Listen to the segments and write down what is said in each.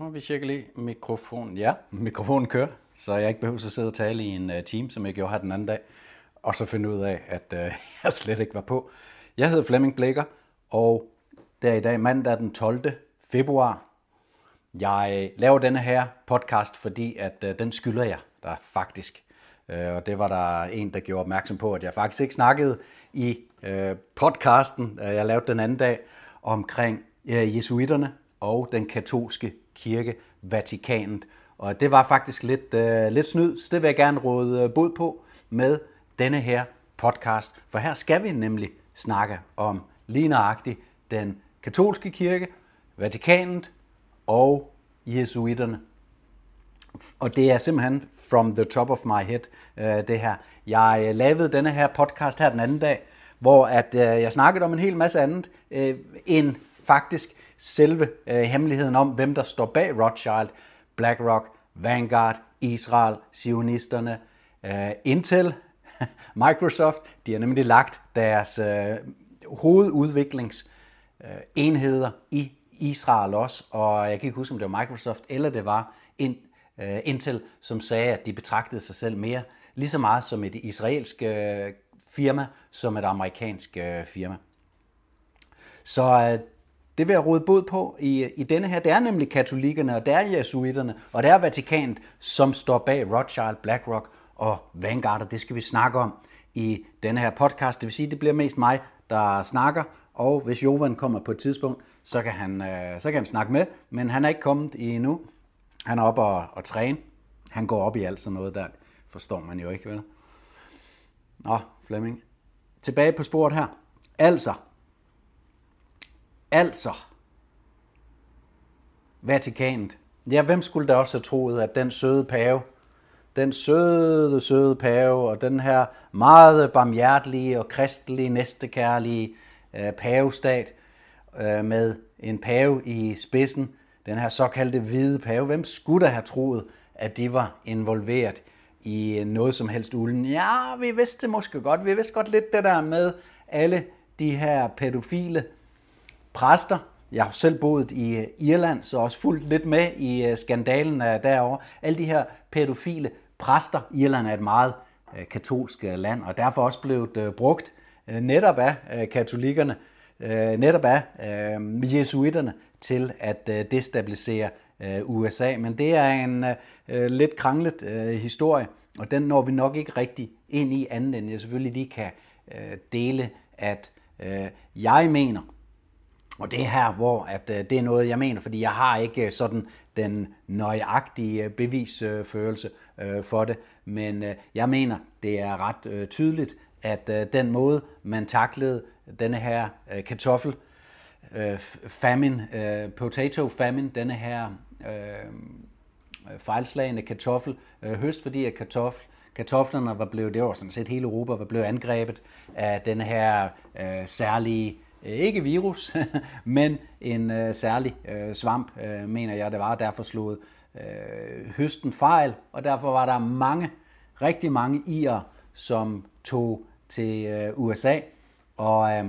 Og vi tjekker lige mikrofon. Ja, mikrofonen kører, så jeg ikke behøver at sidde og tale i en øh, uh, team, som jeg gjorde her den anden dag, og så finde ud af, at uh, jeg slet ikke var på. Jeg hedder Flemming Blikker, og det er i dag mandag den 12. februar. Jeg øh, laver denne her podcast, fordi at uh, den skylder jeg der faktisk. Uh, og det var der en, der gjorde opmærksom på, at jeg faktisk ikke snakkede i uh, podcasten, uh, jeg lavede den anden dag, omkring uh, jesuiterne og den katolske kirke, Vatikanet. Og det var faktisk lidt, øh, lidt snyd, så det vil jeg gerne råde øh, bod på med denne her podcast. For her skal vi nemlig snakke om lige nøjagtigt den katolske kirke, Vatikanet og jesuiterne. Og det er simpelthen from the top of my head, øh, det her. Jeg øh, lavede denne her podcast her den anden dag, hvor at øh, jeg snakkede om en hel masse andet øh, end faktisk selve øh, hemmeligheden om, hvem der står bag Rothschild, BlackRock, Vanguard, Israel, Zionisterne, øh, Intel, Microsoft. De har nemlig lagt deres øh, hovedudviklingsenheder øh, i Israel også, og jeg kan ikke huske, om det var Microsoft eller det var øh, Intel, som sagde, at de betragtede sig selv mere lige så meget som et israelsk øh, firma, som et amerikansk firma. Så det vil jeg råde bod på i, i denne her. Det er nemlig katolikkerne, og det er jesuiterne, og det er Vatikanet, som står bag Rothschild, BlackRock og Vanguard, og det skal vi snakke om i denne her podcast. Det vil sige, at det bliver mest mig, der snakker, og hvis Jovan kommer på et tidspunkt, så kan han, øh, så kan han snakke med, men han er ikke kommet i endnu. Han er oppe og, og træne. Han går op i alt sådan noget der. Forstår man jo ikke, vel? Nå, Flemming. Tilbage på sporet her. Altså, Altså, Vatikanet. Ja, hvem skulle da også have troet, at den søde pave, den søde, søde pave, og den her meget barmhjertelige og kristelige, næstekærlige øh, pavestat øh, med en pave i spidsen, den her såkaldte hvide pave, hvem skulle da have troet, at de var involveret i øh, noget som helst ulden? Ja, vi vidste det måske godt. Vi vidste godt lidt det der med alle de her pædofile præster. Jeg har selv boet i øh, Irland, så også fulgt lidt med i øh, skandalen øh, derovre. Alle de her pædofile præster. Irland er et meget katolsk land, og derfor også blevet brugt netop af katolikkerne, netop af jesuiterne til at destabilisere USA. Men det er en lidt kranglet historie, og den når vi nok ikke rigtig ind i anden end jeg selvfølgelig lige kan dele, at jeg mener, og det er her, hvor at, øh, det er noget, jeg mener, fordi jeg har ikke øh, sådan den nøjagtige øh, bevisførelse øh, for det, men øh, jeg mener, det er ret øh, tydeligt, at øh, den måde, man taklede denne her øh, kartoffel, øh, famine, øh, potato famine, denne her øh, fejlslagende kartoffel, øh, høst, fordi at kartoffel, kartoflerne var blevet, det var sådan set hele Europa, var blevet angrebet af denne her øh, særlige Øh, Øh, ikke virus, men en øh, særlig øh, svamp, øh, mener jeg det var. Derfor slog øh, høsten fejl, og derfor var der mange, rigtig mange irer, som tog til øh, USA. Og, øh,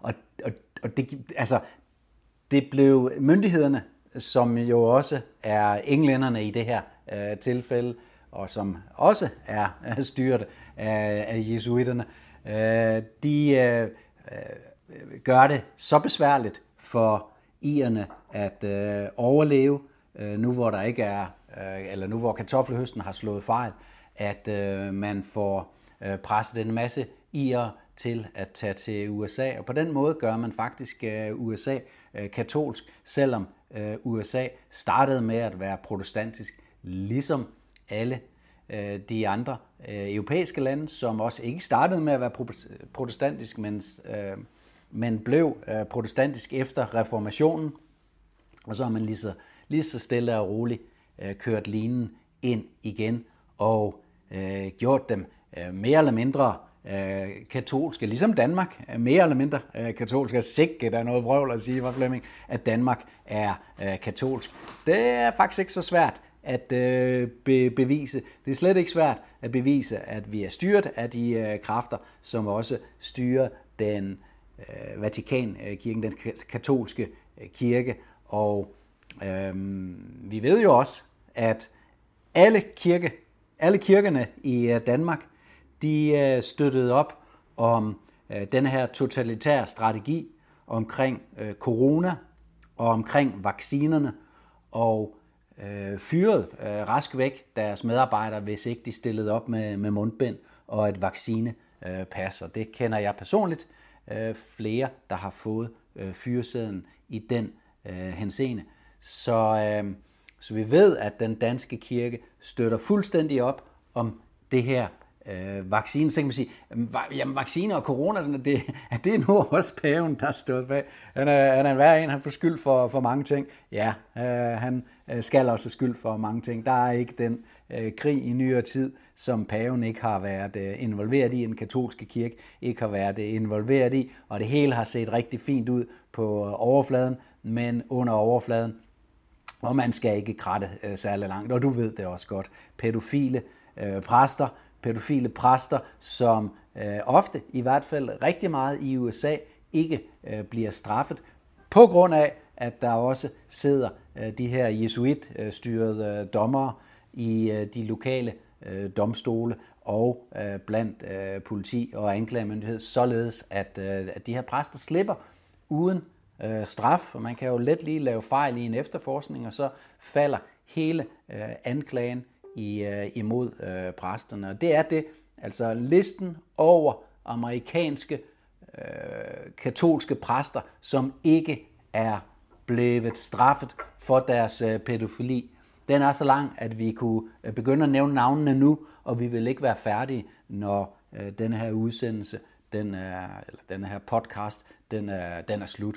og, og, og det, altså, det blev myndighederne, som jo også er englænderne i det her øh, tilfælde, og som også er, er styret af, af jesuiterne, øh, de øh, øh, gør det så besværligt for ierne at øh, overleve, øh, nu hvor der ikke er, øh, eller nu hvor kartoffelhøsten har slået fejl, at øh, man får øh, presset en masse ier til at tage til USA. Og på den måde gør man faktisk øh, USA øh, katolsk, selvom øh, USA startede med at være protestantisk, ligesom alle øh, de andre øh, europæiske lande, som også ikke startede med at være protestantisk, men, øh, men blev øh, protestantisk efter reformationen. Og så har man lige så, lige så stille og roligt øh, kørt linen ind igen og øh, gjort dem øh, mere eller mindre øh, katolske, ligesom Danmark øh, mere eller mindre øh, katolske. Sikke, der er noget vrøvl at sige, var Flemming, at Danmark er øh, katolsk. Det er faktisk ikke så svært at øh, be, bevise. Det er slet ikke svært at bevise, at vi er styret af de øh, kræfter, som også styrer den øh, Vatikankirken, den katolske øh, kirke. Og øh, vi ved jo også, at alle, kirke, alle kirkerne i øh, Danmark, de øh, støttede op om øh, den her totalitære strategi omkring øh, corona og omkring vaccinerne, og øh, fyrede øh, rask væk deres medarbejdere, hvis ikke de stillede op med, med mundbind og et vaccinepas. Øh, og det kender jeg personligt øh, flere, der har fået øh, fyresæden i den øh, henseende. Så, øh, så vi ved, at den danske kirke støtter fuldstændig op om det her øh, vaccine, så kan man sige, jamen vacciner og corona, sådan, det, at det er nu også paven, der står bag. Han er, han er hver en, han får skyld for, for mange ting. Ja, øh, han øh, skal også have skyld for mange ting. Der er ikke den øh, krig i nyere tid, som paven ikke har været øh, involveret i, en katolske kirke ikke har været øh, involveret i, og det hele har set rigtig fint ud på øh, overfladen, men under overfladen, og man skal ikke kratte øh, særlig langt, og du ved det også godt. Pædofile øh, præster, pædofile præster, som øh, ofte, i hvert fald rigtig meget i USA, ikke øh, bliver straffet, på grund af, at der også sidder øh, de her jesuitstyrede øh, dommere i øh, de lokale øh, domstole og øh, blandt øh, politi og anklagemyndighed, således at, øh, at de her præster slipper uden øh, straf, og man kan jo let lige lave fejl i en efterforskning, og så falder hele øh, anklagen i, øh, imod øh, præsterne. Og det er det, altså listen over amerikanske øh, katolske præster, som ikke er blevet straffet for deres øh, pædofili. Den er så lang, at vi kunne øh, begynde at nævne navnene nu, og vi vil ikke være færdige, når øh, denne her udsendelse, den er, eller denne her podcast, den er, den er slut.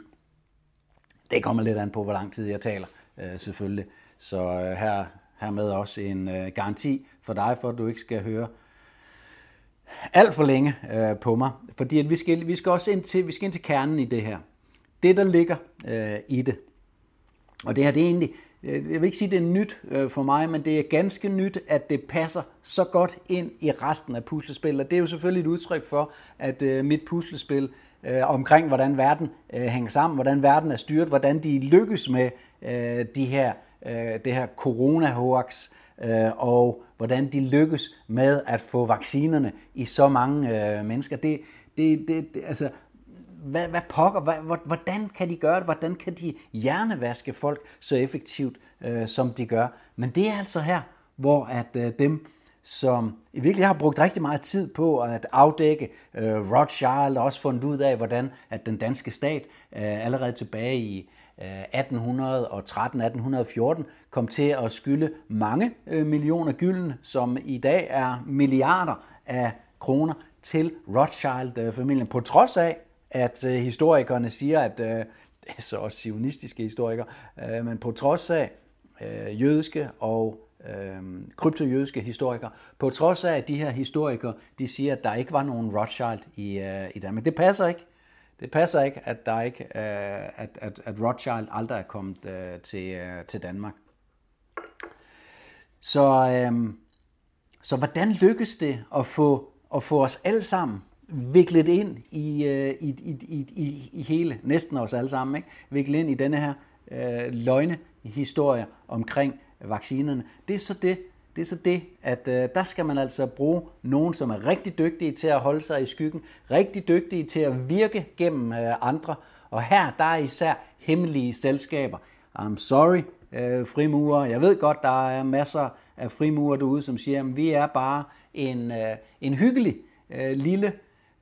Det kommer lidt an på, hvor lang tid jeg taler, øh, selvfølgelig. Så øh, her, hermed også en øh, garanti for dig, for at du ikke skal høre alt for længe øh, på mig. Fordi at vi, skal, vi skal også ind til, vi skal ind til kernen i det her. Det, der ligger øh, i det. Og det her, det er egentlig, øh, jeg vil ikke sige, det er nyt øh, for mig, men det er ganske nyt, at det passer så godt ind i resten af puslespillet. Og det er jo selvfølgelig et udtryk for, at øh, mit puslespil øh, omkring, hvordan verden øh, hænger sammen, hvordan verden er styret, hvordan de lykkes med øh, de her, øh, det her corona-hoax, øh, og hvordan de lykkes med at få vaccinerne i så mange øh, mennesker. Det, det, det, det, altså, hvad, hvad pokker, hvad, hvordan kan de gøre det? Hvordan kan de hjernevaske folk så effektivt, øh, som de gør? Men det er altså her, hvor at øh, dem, som i virkelig har brugt rigtig meget tid på at afdække øh, Rothschild, og også fundet ud af, hvordan at den danske stat øh, allerede tilbage i øh, Øh, 1813-1814 kom til at skylde mange øh, millioner gylden, som i dag er milliarder af kroner til Rothschild-familien, på trods af, at øh, historikerne siger, at så også sionistiske historikere, men på trods af jødiske og øh, kryptojødiske historikere, på trods af at de her historikere, de siger, at der ikke var nogen Rothschild i, øh, i Danmark. Det passer ikke. Det passer ikke, at, der ikke, øh, at, at, at Rothschild aldrig er kommet øh, til, øh, til Danmark. Så, øh, så hvordan lykkes det at få, at få os alle sammen viklet ind i, øh, i, i, i, i, i hele, næsten os alle sammen, ikke? viklet ind i denne her øh, løgnehistorie omkring vaccinerne. Det er så det, det er så det, at øh, der skal man altså bruge nogen, som er rigtig dygtige til at holde sig i skyggen, rigtig dygtige til at virke gennem øh, andre. Og her, der er især hemmelige selskaber. I'm sorry, øh, frimurer. Jeg ved godt, der er masser af frimurer derude, som siger, at vi er bare en, øh, en hyggelig øh, lille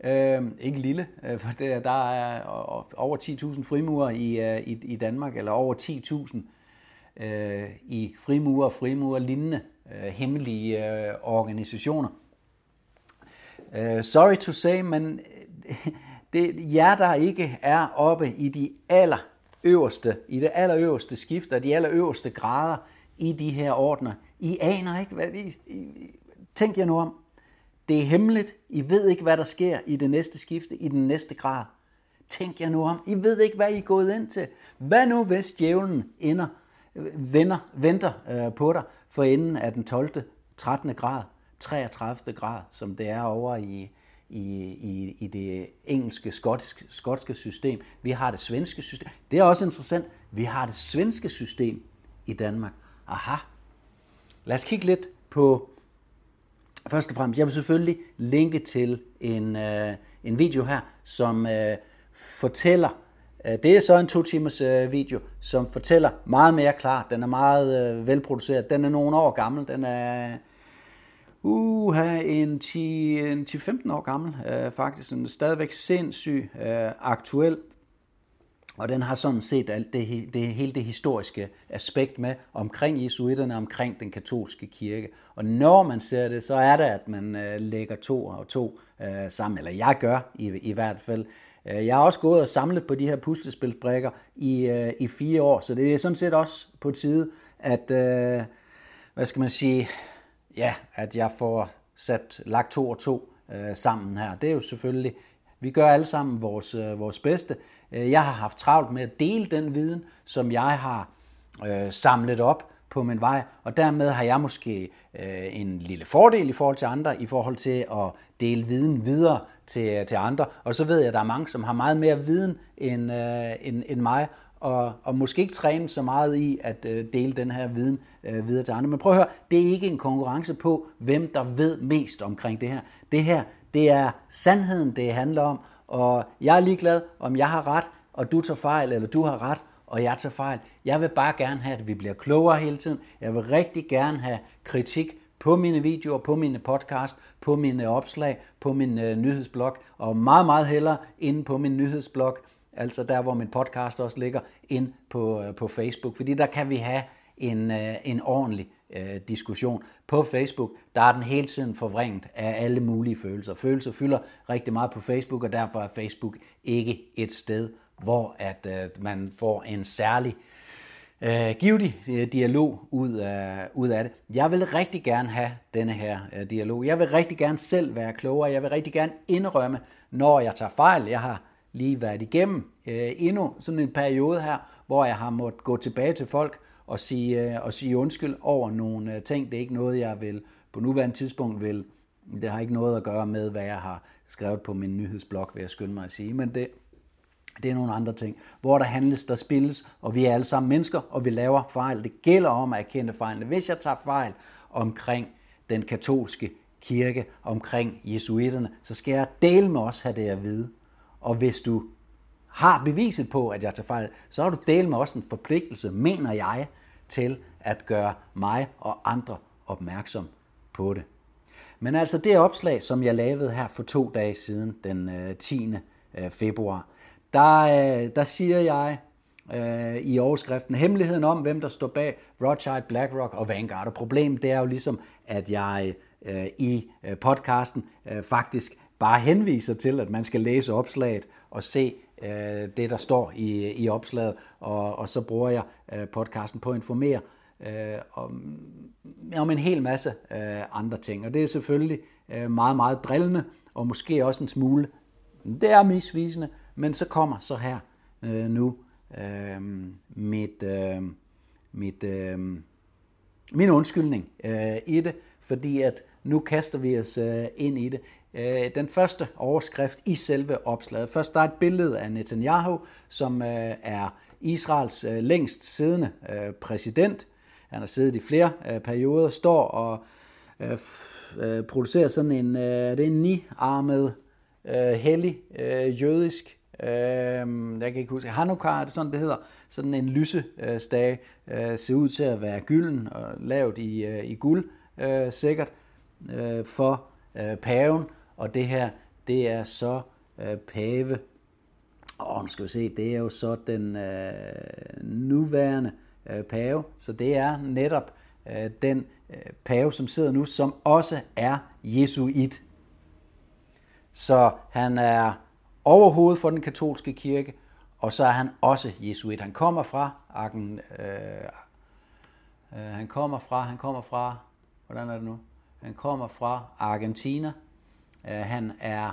Øh, ikke lille, øh, for det, der er øh, over 10.000 frimurer i, øh, i, i Danmark, eller over 10.000 øh, i frimurer, frimurer lignende øh, hemmelige øh, organisationer. Øh, sorry to say, men øh, det jer, der ikke er oppe i de aller øverste, i det allerøverste skift og de allerøverste grader i de her ordner, I aner ikke, hvad I, I, tænk jer nu om. Det er hemmeligt. I ved ikke, hvad der sker i det næste skifte, i den næste grad. Tænk jer nu om. I ved ikke, hvad I er gået ind til. Hvad nu, hvis djævlen ender, øh, vender, venter øh, på dig for enden af den 12., 13. grad, 33. grad, som det er over i, i, i, i det engelske, skotske, skotske system. Vi har det svenske system. Det er også interessant. Vi har det svenske system i Danmark. Aha. Lad os kigge lidt på, først og fremmest, jeg vil selvfølgelig linke til en, øh, en video her, som øh, fortæller, Øh, det er så en to timers øh, video, som fortæller meget mere klart, den er meget øh, velproduceret, den er nogle år gammel, den er uha, en 10-15 år gammel øh, faktisk, den er stadigvæk sindssygt øh, aktuel, og den har sådan set alt det, det, hele det historiske aspekt med omkring jesuitterne, omkring den katolske kirke. Og når man ser det, så er det, at man øh, lægger to og to øh, sammen, eller jeg gør i, i hvert fald. Øh, jeg har også gået og samlet på de her puslespilsbrikker i, øh, i fire år, så det er sådan set også på tide, at, øh, hvad skal man sige, ja, at jeg får sat lagt to og to øh, sammen her. Det er jo selvfølgelig, vi gør alle sammen vores, øh, vores bedste. Øh, jeg har haft travlt med at dele den viden, som jeg har øh, samlet op på min vej, og dermed har jeg måske øh, en lille fordel i forhold til andre, i forhold til at dele viden videre til, til andre. Og så ved jeg, at der er mange, som har meget mere viden end, øh, end, end mig, og, og måske ikke træne så meget i at øh, dele den her viden øh, videre til andre. Men prøv at høre, det er ikke en konkurrence på, hvem der ved mest omkring det her. Det her, det er sandheden, det handler om, og jeg er ligeglad, om jeg har ret, og du tager fejl, eller du har ret, og jeg tager fejl. Jeg vil bare gerne have, at vi bliver klogere hele tiden. Jeg vil rigtig gerne have kritik på mine videoer, på mine podcast, på mine opslag, på min øh, nyhedsblog, og meget, meget hellere inde på min nyhedsblog, altså der, hvor min podcast også ligger, ind på, øh, på Facebook, fordi der kan vi have en, øh, en ordentlig øh, diskussion. På Facebook, der er den hele tiden forvrængt af alle mulige følelser. Følelser fylder rigtig meget på Facebook, og derfor er Facebook ikke et sted, hvor at øh, man får en særlig øh, Øh, givtig øh, dialog ud af, ud af det. Jeg vil rigtig gerne have denne her øh, dialog. Jeg vil rigtig gerne selv være klogere. Jeg vil rigtig gerne indrømme, når jeg tager fejl. Jeg har lige været igennem øh, endnu sådan en periode her, hvor jeg har måttet gå tilbage til folk og sige, øh, og sige undskyld over nogle øh, ting. Det er ikke noget, jeg vil på nuværende tidspunkt vil. Det har ikke noget at gøre med, hvad jeg har skrevet på min nyhedsblog, vil jeg skynde mig at sige. Men det, det er nogle andre ting. Hvor der handles, der spilles, og vi er alle sammen mennesker, og vi laver fejl. Det gælder om at erkende fejlene. Hvis jeg tager fejl omkring den katolske kirke, omkring jesuitterne, så skal jeg dele med os have det at vide. Og hvis du har beviset på, at jeg tager fejl, så har du delt med også en forpligtelse, mener jeg, til at gøre mig og andre opmærksom på det. Men altså det opslag, som jeg lavede her for to dage siden, den øh, 10. Øh, februar, der, øh, der siger jeg øh, i overskriften hemmeligheden om, hvem der står bag Rothschild, BlackRock og Vanguard. Og problemet det er jo ligesom, at jeg øh, i podcasten faktisk bare henviser til, at man skal læse opslaget og se det, der står i, i opslaget, og, og så bruger jeg podcasten på at informere øh, om, om en hel masse øh, andre ting. Og det er selvfølgelig øh, meget, meget drillende, og måske også en smule, det er misvisende, men så kommer så her øh, nu øh, mit, øh, mit, øh, min undskyldning øh, i det, fordi at nu kaster vi os øh, ind i det. Øh, den første overskrift i selve opslaget. Først der er et billede af Netanyahu, som øh, er Israels øh, længst siddende øh, præsident, han har siddet i flere øh, perioder, står og øh, øh, producerer sådan en, øh, det er en ni-armet, øh, hellig, øh, jødisk, øh, jeg kan ikke huske, Hanukkah er det sådan, det hedder, sådan en lysestage, øh, ser ud til at være gylden og lavet i, øh, i guld, øh, sikkert, øh, for øh, paven, og det her, det er så øh, pave, og nu skal vi se, det er jo så den øh, nuværende øh, pave. Så det er netop øh, den øh, pave, som sidder nu, som også er jesuit. Så han er overhovedet for den katolske kirke, og så er han også jesuit. Han kommer fra Arken, øh, øh, han kommer fra, han kommer fra, hvordan er det nu? Han kommer fra Argentina. Øh, han er,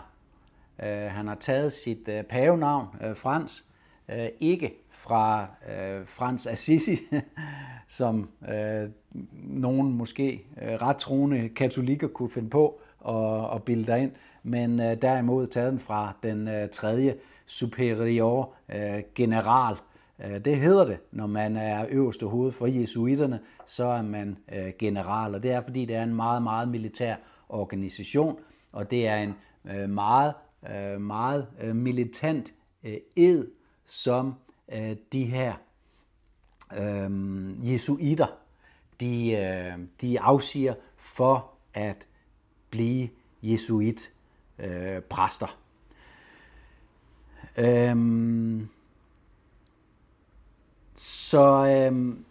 øh, han har taget sit øh, pavenavn, øh, Frans, øh, ikke fra øh, Frans Assisi, som øh, nogen måske øh, ret troende katolikker kunne finde på at, at bilde ind, men øh, derimod taget den fra den øh, tredje superior øh, general. Øh, det hedder det, når man er øverste hoved for jesuiterne, så er man øh, general, og det er fordi, det er en meget, meget militær organisation, og det er en øh, meget, øh, meget øh, militant øh, ed, som de her jesuiter, de, de afsiger for at blive jesuit. Øh, præster. Øhm, så, øhm,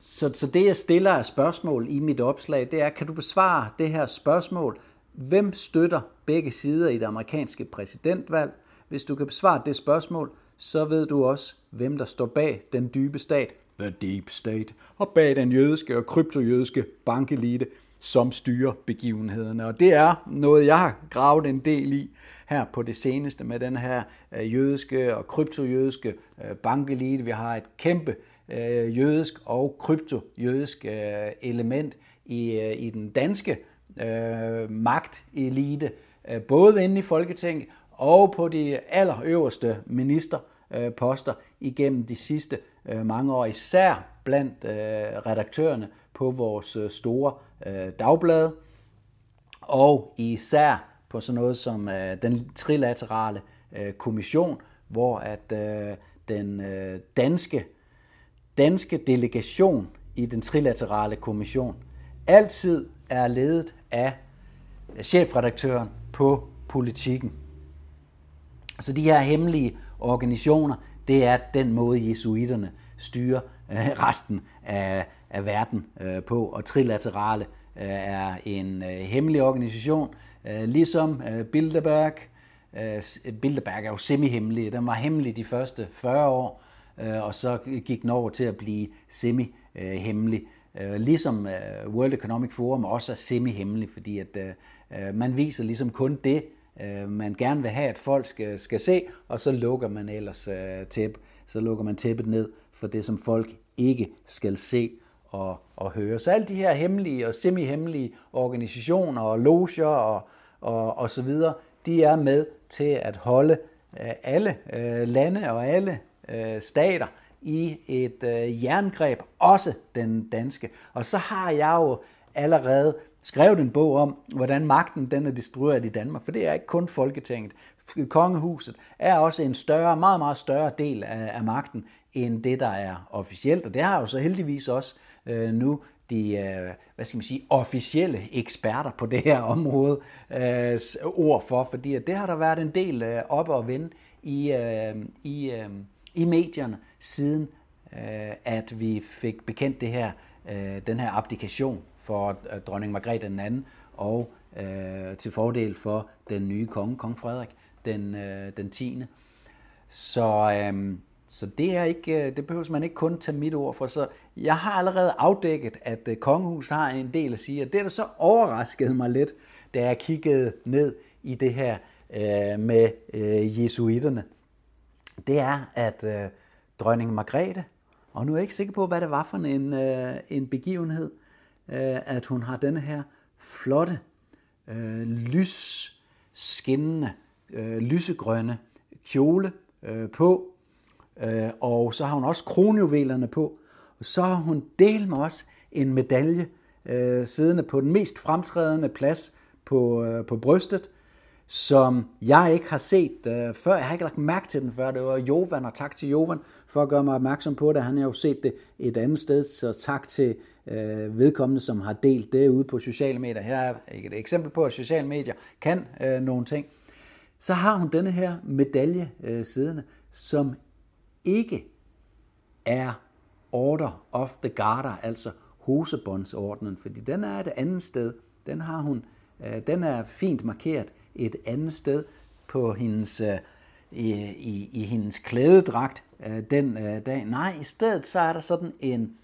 så, så det, jeg stiller af spørgsmål i mit opslag, det er, kan du besvare det her spørgsmål? Hvem støtter begge sider i det amerikanske præsidentvalg? Hvis du kan besvare det spørgsmål, så ved du også, hvem der står bag den dybe stat, the deep state, og bag den jødiske og kryptojødiske bankelite, som styrer begivenhederne. Og det er noget, jeg har gravet en del i her på det seneste med den her øh, jødiske og kryptojødiske øh, bankelite. Vi har et kæmpe øh, jødisk og kryptojødisk element i, i den danske øh, magtelite, både inde i Folketinget og på de allerøverste ministerposter igennem de sidste mange år, især blandt redaktørerne på vores store Øh, dagblade, og især på sådan noget som øh, den trilaterale øh, kommission, hvor at øh, den øh, danske danske delegation i den trilaterale kommission altid er ledet af chefredaktøren på politikken. Så de her hemmelige organisationer, det er den måde, jesuiterne styrer øh, resten af, af verden øh, på. Og trilaterale øh, er en øh, hemmelig organisation, Øh, ligesom øh, Bilderberg. Øh, Bilderberg er jo semi-hemmelig. Den var hemmelig de første 40 år, øh, og så gik den over til at blive semi-hemmelig. Øh, ligesom øh, World Economic Forum også er semi-hemmelig, fordi at man viser ligesom kun det, man gerne vil have, at folk skal, skal se, og så lukker man ellers tæppe, så lukker man tæppet ned for det, som folk ikke skal se og, og høre. Så alle de her hemmelige og semi-hemmelige organisationer og loger og, og, og så videre, de er med til at holde øh, alle øh, lande og alle øh, stater i et jerngreb, også den danske. Og så har jeg jo allerede skrevet en bog om, hvordan magten den er distribueret i Danmark, for det er ikke kun Folketinget. Kongehuset er også en større, meget, meget større del af, af magten, end det, der er officielt. Og det har jo så heldigvis også øh, nu de øh, hvad skal man sige, officielle eksperter på det her område øh, ord for, fordi at det har der været en del øh, op og vende i, øh, i, øh, i medierne, siden øh, at vi fik bekendt det her, øh, den her abdikation for øh, dronning Margrethe den anden, og øh, til fordel for den nye konge, kong Frederik den, øh, den 10. Så øh, så det, er ikke, øh, det behøver man ikke kun tage mit ord for. Så jeg har allerede afdækket, at øh, kongehuset har en del at sige, og det der så overraskede mig lidt, da jeg kiggede ned i det her øh, med øh, jesuiterne, det er, at øh, dronning Margrethe, og nu er jeg ikke sikker på, hvad det var for en, øh, en begivenhed, øh, at hun har denne her flotte, øh, lysskinnende, øh, lysegrønne kjole øh, på, Øh, og så har hun også kronjuvelerne på. Og så har hun delt med os en medalje øh, siddende på den mest fremtrædende plads på, øh, på brystet, som jeg ikke har set øh, før. Jeg har ikke lagt mærke til den før. Det var Jovan, og tak til Jovan for at gøre mig opmærksom på det. Han har jo set det et andet sted, så tak til øh, vedkommende, som har delt det ude på sociale medier. Her er et eksempel på, at sociale medier kan øh, nogle ting. Så har hun denne her medalje øh, siddende, som ikke er Order of the Garter, altså hosebåndsordenen, fordi den er et andet sted. Den har hun, øh, den er fint markeret et andet sted på hendes, øh, i, i, i hendes klædedragt øh, den øh, dag. Nej, i stedet så er der sådan en,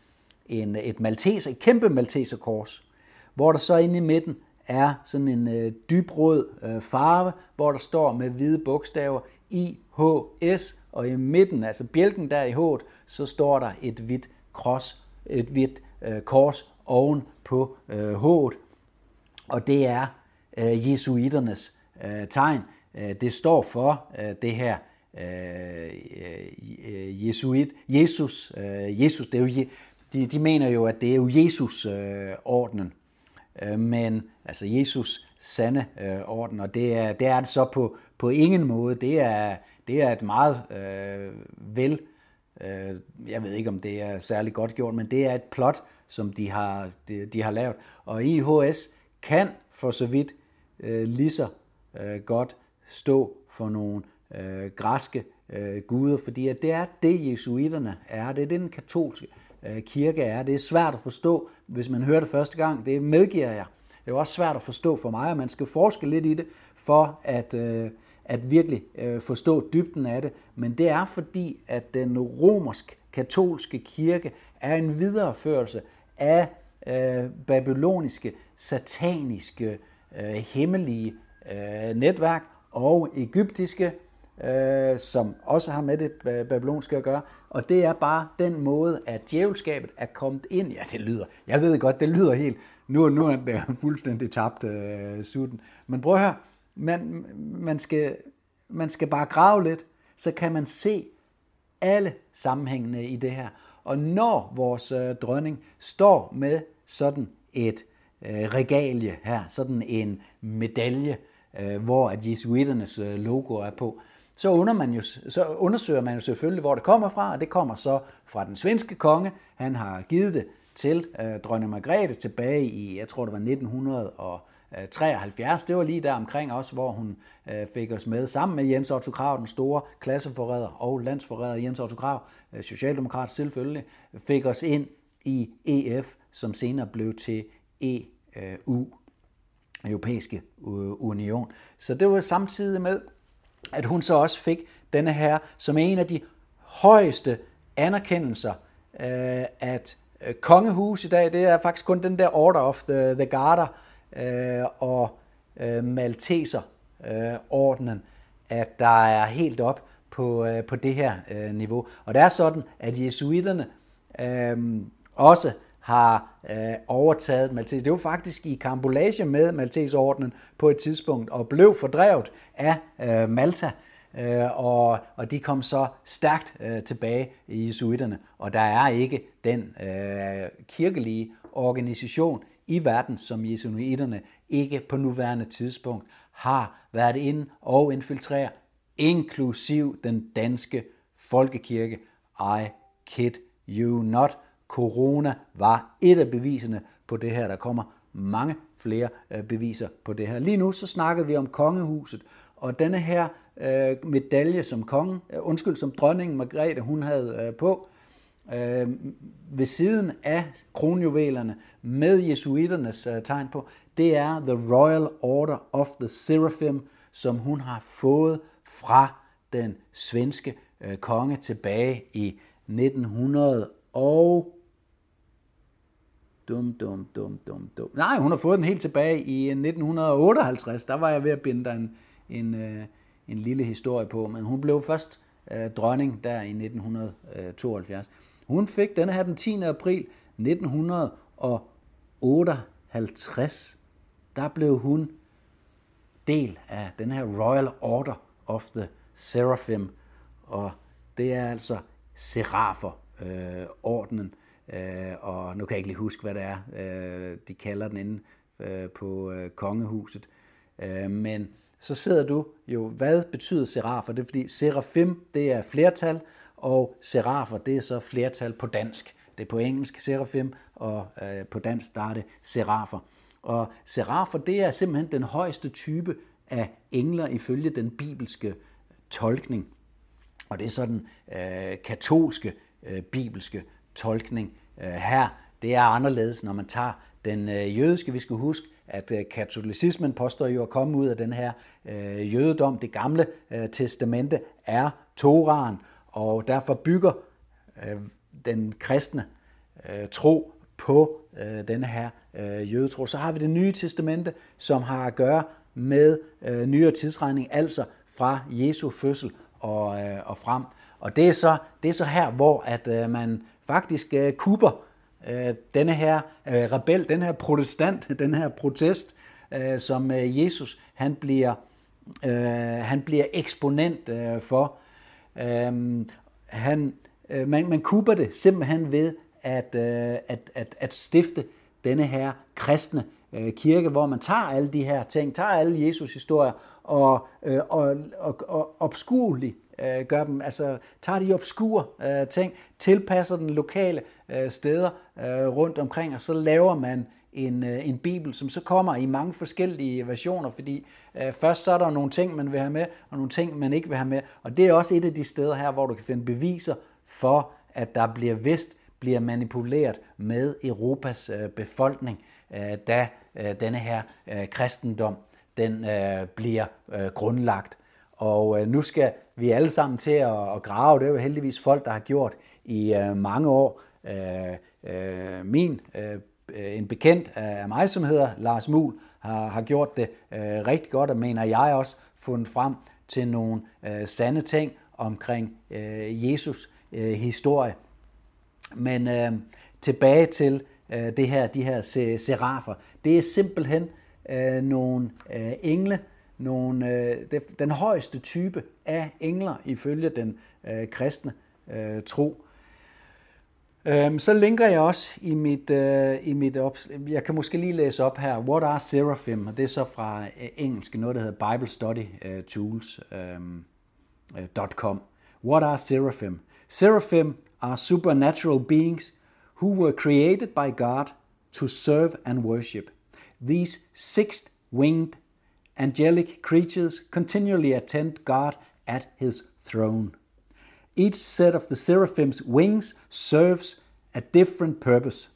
en, et malteser, et kæmpe malteserkors, hvor der så inde i midten er sådan en øh, dybrød øh, farve, hvor der står med hvide bogstaver IHS, og i midten, altså bjælken der i hovedet, så står der et hvidt kors, et hvidt øh, kors oven på øh, hovedet. Og det er øh, jesuiternes øh, tegn. Øh, det står for øh, det her øh, øh Jesuit, Jesus, øh, Jesus, det er jo, de, de mener jo, at det er jo Jesus-ordenen, øh, øh, men altså Jesus sande øh, orden, og det er, det er det så på, på ingen måde. Det er, det er et meget øh, vel, øh, jeg ved ikke om det er særlig godt gjort, men det er et plot, som de har, de, de har lavet. Og IHS kan for så vidt øh, lige så øh, godt stå for nogle øh, græske øh, guder, fordi at det er det, jesuiterne er. Det er det, den katolske øh, kirke er. Det er svært at forstå, hvis man hører det første gang. Det medgiver jeg. Det er også svært at forstå for mig, og man skal forske lidt i det, for at, øh, at virkelig øh, forstå dybden af det. Men det er fordi, at den romersk-katolske kirke er en videreførelse af øh, babyloniske, sataniske, øh, hemmelige øh, netværk og egyptiske, øh, som også har med det øh, babylonske at gøre. Og det er bare den måde, at djævelskabet er kommet ind. Ja, det lyder, jeg ved godt, det lyder helt, nu, nu er det fuldstændig tabt øh, sutten. Men prøv at høre, man, man, skal, man skal bare grave lidt, så kan man se alle sammenhængene i det her. Og når vores øh, dronning står med sådan et øh, regalie her, sådan en medalje, øh, hvor at jesuiternes øh, logo er på, så, under man jo, så undersøger man jo selvfølgelig, hvor det kommer fra, og det kommer så fra den svenske konge. Han har givet det til øh, dronning Margrethe tilbage i, jeg tror det var 1900 og Øh, 73. Det var lige der omkring også, hvor hun øh, fik os med sammen med Jens Otto Krav, den store klasseforræder og landsforræder Jens Otto Krav, øh, socialdemokrat selvfølgelig, fik os ind i EF, som senere blev til EU, Europæiske Union. Så det var samtidig med, at hun så også fik denne her som en af de højeste anerkendelser, at kongehus i dag, det er faktisk kun den der Order of the, the Garter øh, og øh, Malteser-ordenen, øh, at der er helt op på, øh, på det her øh, niveau. Og det er sådan, at jesuiterne øh, også har øh, overtaget Maltes. Det var faktisk i kambolage med Malteserordenen på et tidspunkt og blev fordrevet af øh, Malta. Øh, og, og de kom så stærkt øh, tilbage i jesuiterne. Og der er ikke den øh, kirkelige organisation i verden, som jesuiterne ikke på nuværende tidspunkt har været inde og infiltrere, inklusiv den danske folkekirke. I kid you not. Corona var et af beviserne på det her. Der kommer mange flere øh, beviser på det her. Lige nu så snakker vi om kongehuset, og denne her øh, medalje som kongen, øh, undskyld, som dronningen Margrethe, hun havde øh, på, øh, ved siden af kronjuvelerne med jesuiternes øh, tegn på, det er The Royal Order of the Seraphim, som hun har fået fra den svenske øh, konge tilbage i 1900 og Dum, dum, dum, dum, dum. Nej, hun har fået den helt tilbage i øh, 1958. Der var jeg ved at binde dig en, en, øh, en lille historie på, men hun blev først øh, dronning der i 1972. Hun fik denne her den 10. april 1958. Der blev hun del af den her Royal Order of the Seraphim, og det er altså Serafer, øh, ordenen, øh, og nu kan jeg ikke lige huske, hvad det er, øh, de kalder den inde øh, på øh, kongehuset. Øh, men så sidder du jo, hvad betyder serafer? Det er fordi serafim, det er flertal, og serafer, det er så flertal på dansk. Det er på engelsk serafim, og øh, på dansk der er det serafer. Og serafer, det er simpelthen den højeste type af engler ifølge den bibelske øh, tolkning. Og det er sådan øh, katolske øh, bibelske tolkning øh, her. Det er anderledes, når man tager den øh, jødiske. Vi skal huske, at øh, katolicismen påstår jo at komme ud af den her øh, jødedom. Det gamle øh, testamente er Toraen, og derfor bygger øh, den kristne øh, tro på øh, denne her øh, jødetro. Så har vi det nye testamente, som har at gøre med øh, nyere tidsregning, altså fra Jesu fødsel og, øh, og frem. Og det er, så, det er så her, hvor at øh, man faktisk øh, kuber øh, denne her øh, rebel, den her protestant, den her protest, øh, som øh, Jesus han bliver, øh, han bliver eksponent øh, for. Øhm, han, øh, man, man kuber det simpelthen ved at, øh, at, at, at stifte denne her kristne øh, kirke, hvor man tager alle de her ting, tager alle Jesus historier og, øh, og, og, og obskurligt øh, gør dem, altså tager de obskure øh, ting, tilpasser den lokale øh, steder øh, rundt omkring, og så laver man en, øh, en bibel, som så kommer i mange forskellige versioner, fordi øh, først så er der nogle ting, man vil have med, og nogle ting, man ikke vil have med, og det er også et af de steder her, hvor du kan finde beviser for, at der bliver vist, bliver manipuleret med Europas øh, befolkning, øh, da øh, denne her øh, kristendom den øh, bliver øh, grundlagt. Og øh, nu skal vi alle sammen til at, at grave. Det er jo heldigvis folk, der har gjort i øh, mange år. Øh, øh, min øh, Øh, en bekendt af mig, som hedder Lars Mul, har, har gjort det øh, rigtig godt, og mener jeg også fundet frem til nogle øh, sande ting omkring øh, Jesus øh, historie. Men øh, tilbage til øh, det her, de her serafer. Det er simpelthen øh, nogle øh, engle, nogle, øh, det, den højeste type af engler ifølge den øh, kristne øh, tro. Øhm, så linker jeg også i mit, øh, i mit op, jeg kan måske lige læse op her, What are Seraphim? Og det er så fra øh, engelsk, noget der hedder Bible Study uh, Tools. Um, .com. What are Seraphim? Seraphim are supernatural beings who were created by God to serve and worship. These six-winged angelic creatures continually attend God at his throne. Each set of the seraphim's wings serves a different purpose.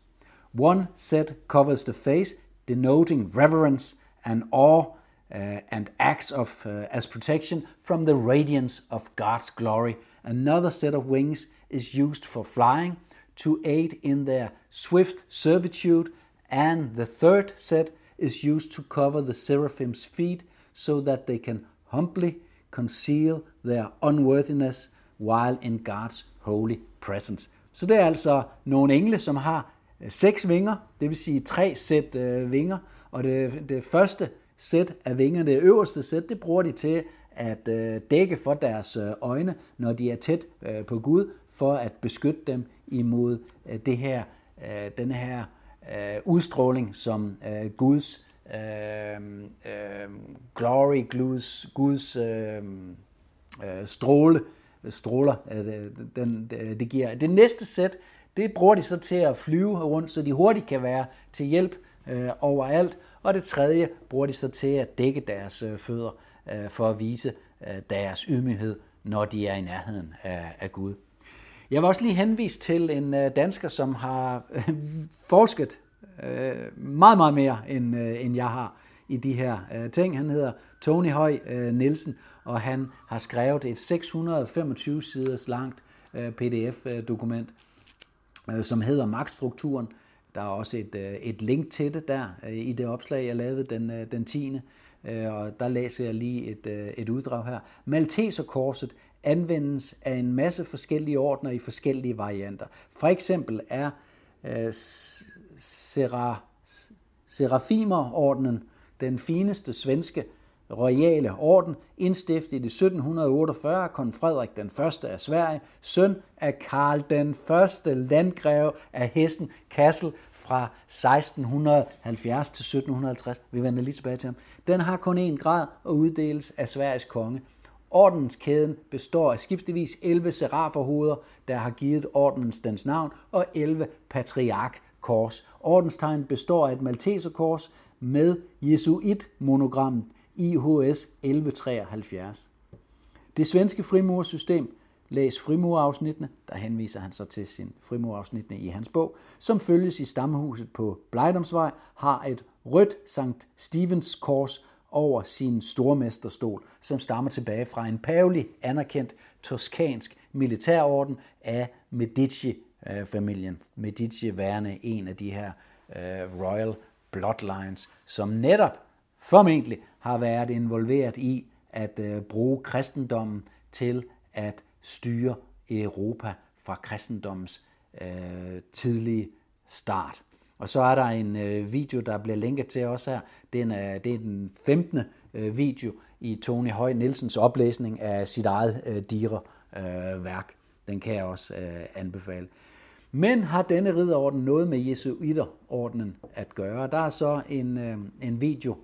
One set covers the face, denoting reverence and awe uh, and acts of uh, as protection from the radiance of God's glory. Another set of wings is used for flying to aid in their swift servitude, and the third set is used to cover the seraphim's feet so that they can humbly conceal their unworthiness while in God's holy presence. Så det er altså nogle engle, som har øh, seks vinger, det vil sige tre sæt øh, vinger, og det, det første sæt af vinger, det øverste sæt, det bruger de til at øh, dække for deres øh, øjne, når de er tæt øh, på Gud, for at beskytte dem imod øh, det her, øh, denne her øh, udstråling, som øh, Guds øh, øh, glory, Guds, Guds øh, øh, stråle stråler, øh, den, øh, det giver. Det næste sæt, det bruger de så til at flyve rundt, så de hurtigt kan være til hjælp øh, overalt. Og det tredje bruger de så til at dække deres øh, fødder øh, for at vise øh, deres ydmyghed, når de er i nærheden af, af Gud. Jeg vil også lige henvise til en øh, dansker, som har øh, forsket øh, meget, meget mere, end, øh, end jeg har i de her øh, ting. Han hedder Tony Høj øh, Nielsen, og han har skrevet et 625 siders langt øh, PDF-dokument, øh, som hedder Magtstrukturen. Der er også et, øh, et link til det der i det opslag, jeg lavede den, den 10. Og der læser jeg lige et, et uddrag her. Malteserkorset anvendes af en masse forskellige ordner i forskellige varianter. For eksempel er øh, Sera, Serafimerordnen den fineste svenske royale orden, indstiftet i 1748 af kong Frederik den 1. af Sverige, søn af Karl den 1. landgreve af Hessen Kassel fra 1670 til 1750. Vi vender lige tilbage til ham. Den har kun én grad og uddeles af Sveriges konge. Ordenskæden består af skiftevis 11 seraferhoveder, der har givet ordens dens navn, og 11 patriarkkors. Ordenstegn består af et malteserkors med jesuit-monogrammet IHS 1173. Det svenske frimursystem, læs frimurafsnittene, der henviser han så til sin frimurafsnittene i hans bog, som følges i stamhuset på Blejdomsvej, har et rødt Sankt Stevens kors over sin stormesterstol, som stammer tilbage fra en pavelig anerkendt toskansk militærorden af Medici-familien. Medici værende en af de her uh, royal bloodlines, som netop formentlig har været involveret i at øh, bruge kristendommen til at styre Europa fra kristendommens øh, tidlige start. Og så er der en øh, video, der bliver linket til også her. Den er, øh, det er den 15. Øh, video i Tony Høj Nielsens oplæsning af sit eget øh, dire øh, værk. Den kan jeg også øh, anbefale. Men har denne ridderorden noget med Jesuiterordenen at gøre? Der er så en, øh, en video,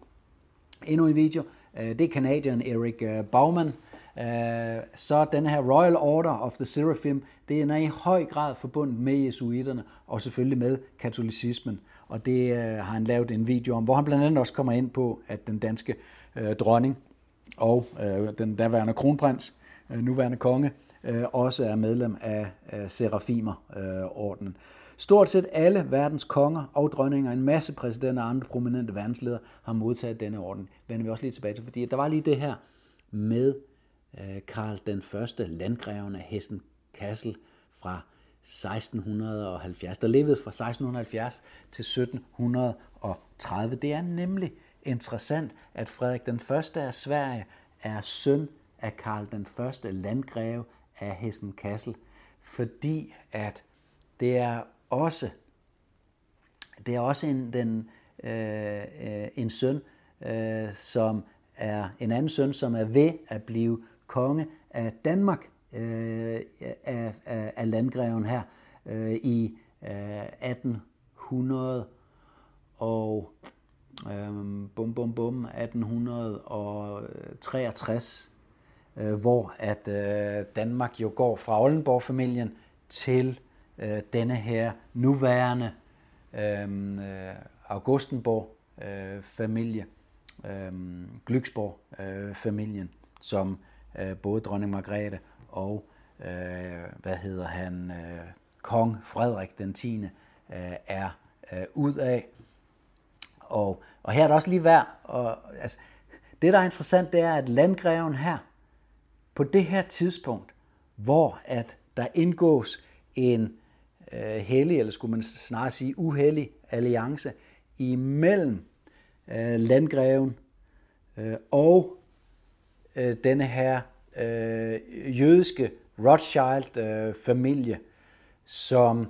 endnu en video. Øh, det er kanadieren Erik øh, Baumann. Øh, så den her Royal Order of the Seraphim, det er i høj grad forbundet med jesuiterne og selvfølgelig med katolicismen. Og det har han lavet en video om, hvor han blandt andet også kommer ind på, at den danske dronning og den daværende kronprins, nuværende konge, også er medlem af, af Serafimer-ordenen. Stort set alle verdens konger og dronninger, en masse præsidenter og andre prominente verdensledere har modtaget denne orden. Vender vi også lige tilbage til, fordi der var lige det her med øh, Karl den første landgreven af Hessen Kassel fra 1670, der levede fra 1670 til 1730. Det er nemlig interessant, at Frederik den første af Sverige er søn af Karl den første landgreve af Hessen Kassel, fordi at det er også det er også en, den, øh, øh, en søn, øh, som er en anden søn, som er ved at blive konge af Danmark, øh, af, af, af landgreven her øh, i øh, 1800 og øh, bum bum bum 1863 øh, hvor at øh, Danmark jo går fra Oldenborg-familien til øh, denne her nuværende øhm, øh, Augustenborg-familie, øh, øhm, Glücksborg-familien, øh, som øh, både dronning Margrethe og øh, hvad hedder han, øh, kong Frederik den 10. Øh, er øh, ud af. Og, og her er det også lige værd, og, altså, det der er interessant, det er, at landgreven her, på det her tidspunkt, hvor at der indgås en øh, Øh, hellig, eller skulle man snarere sige uheldig alliance imellem øh, landgreven øh, og øh, denne her øh, jødiske Rothschild-familie, øh, som øh,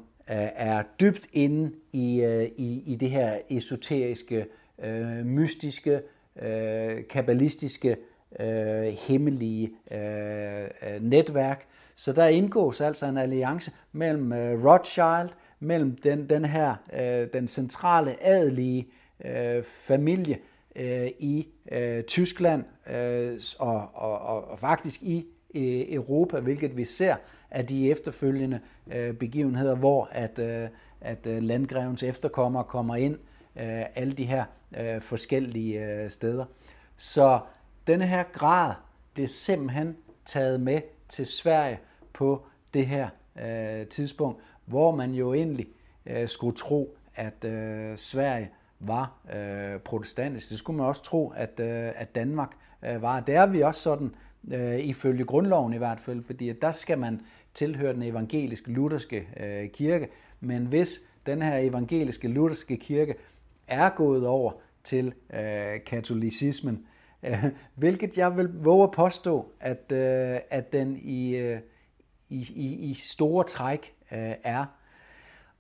er dybt inde i, øh, i, i det her esoteriske, øh, mystiske, øh, kabbalistiske, øh, hemmelige øh, øh netværk. Så der indgås altså en alliance mellem øh, Rothschild, mellem den, den her, øh, den centrale adelige øh, familie øh, i øh, Tyskland øh, og, og, og, og faktisk i øh, Europa, hvilket vi ser af de efterfølgende øh, begivenheder, hvor at, øh, at øh, landgrevens efterkommere kommer ind øh, alle de her øh, forskellige øh, steder. Så denne her grad bliver simpelthen taget med til Sverige på det her øh, tidspunkt, hvor man jo egentlig øh, skulle tro, at øh, Sverige var øh, protestantisk. Det skulle man også tro, at, øh, at Danmark øh, var. Det er vi også sådan, øh, ifølge grundloven i hvert fald, fordi at der skal man tilhøre den evangeliske lutherske øh, kirke. Men hvis den her evangeliske lutherske kirke er gået over til øh, katolicismen, øh, hvilket jeg vil våge at påstå, at, øh, at den i, øh, i, i, i store træk øh, er,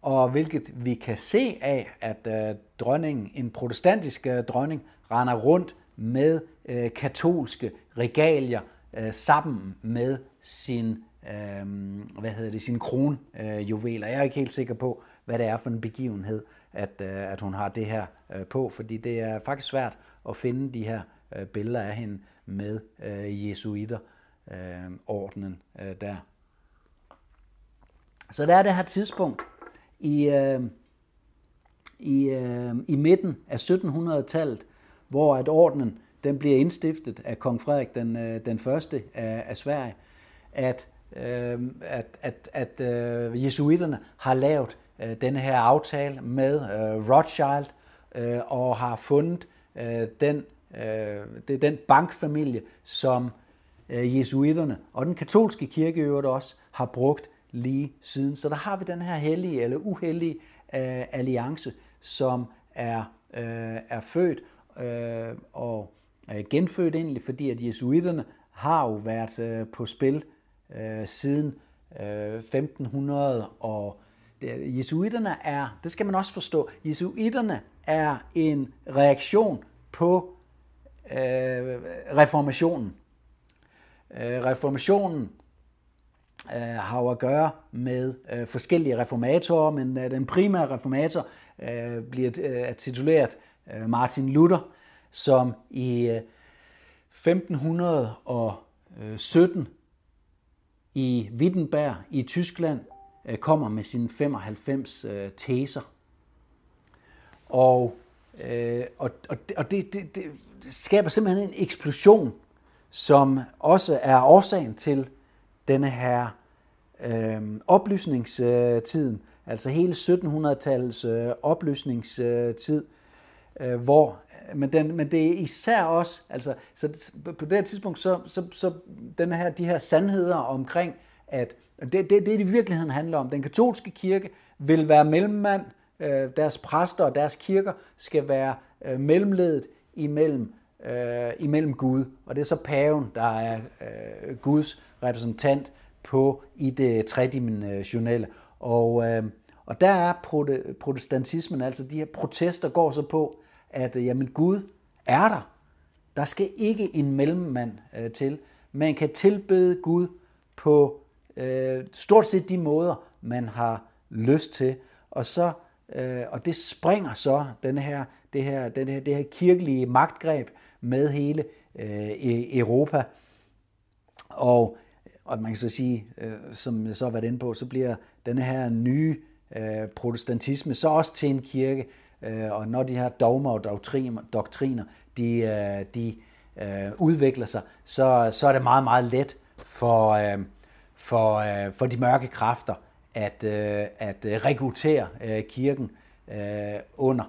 og hvilket vi kan se af, at øh, dronningen, en protestantisk øh, dronning, render rundt med øh, katolske regalier øh, sammen med sin øh, hvad hedder det, sin kronjuveler. Øh, jeg er ikke helt sikker på, hvad det er for en begivenhed, at, øh, at hun har det her øh, på, fordi det er faktisk svært at finde de her øh, billeder af hende med øh, jesuiter øh, ordenen øh, der. Så der er det her tidspunkt i, øh, i, øh, i midten af 1700-tallet, hvor at ordenen den bliver indstiftet af kong Frederik den, øh, den første af, af Sverige, at, øh, at, at, at øh, jesuiterne har lavet øh, denne her aftale med øh, Rothschild øh, og har fundet øh, den, øh, det er den bankfamilie, som øh, jesuiterne og den katolske kirke øvrigt også har brugt lige siden. Så der har vi den her hellige eller uheldige øh, alliance, som er, øh, er født øh, og øh, genfødt egentlig, fordi at jesuiterne har jo været øh, på spil øh, siden øh, 1500 og jesuiterne er, det skal man også forstå, jesuiterne er en reaktion på øh, reformationen. Øh, reformationen øh, har jo at gøre med øh, forskellige reformatorer, men øh, den primære reformator øh, bliver øh, tituleret øh, Martin Luther, som i øh, 1517 øh, i Wittenberg i Tyskland øh, kommer med sine 95 øh, teser. Og, øh, og, og, og det, det, det skaber simpelthen en eksplosion, som også er årsagen til denne her øh, oplysningstiden, altså hele 1700-tallets øh, oplysningstid, øh, hvor men, den, men det er især også, altså, så på det her tidspunkt, så, så, så den her, de her sandheder omkring, at det, det, det, det i virkeligheden handler om. Den katolske kirke vil være mellemmand, øh, deres præster og deres kirker skal være øh, mellemledet imellem, øh, imellem Gud, og det er så paven, der er øh, Guds repræsentant på i det tredimensionelle. Og, øh, og der er protestantismen, altså de her protester går så på, at øh, jamen, Gud er der. Der skal ikke en mellemmand øh, til. Man kan tilbede Gud på øh, stort set de måder, man har lyst til. Og, så, øh, og det springer så den her, det, her, den her, det her kirkelige magtgreb med hele øh, e-, Europa. Og, og man kan så sige, øh, som jeg så har været inde på, så bliver denne her nye øh, protestantisme så også til en kirke, Øh, og når de her dogmer og doktriner, de, øh, de øh, udvikler sig, så, så er det meget, meget let for, øh, for, øh, for de mørke kræfter at, øh, at rekruttere kirken under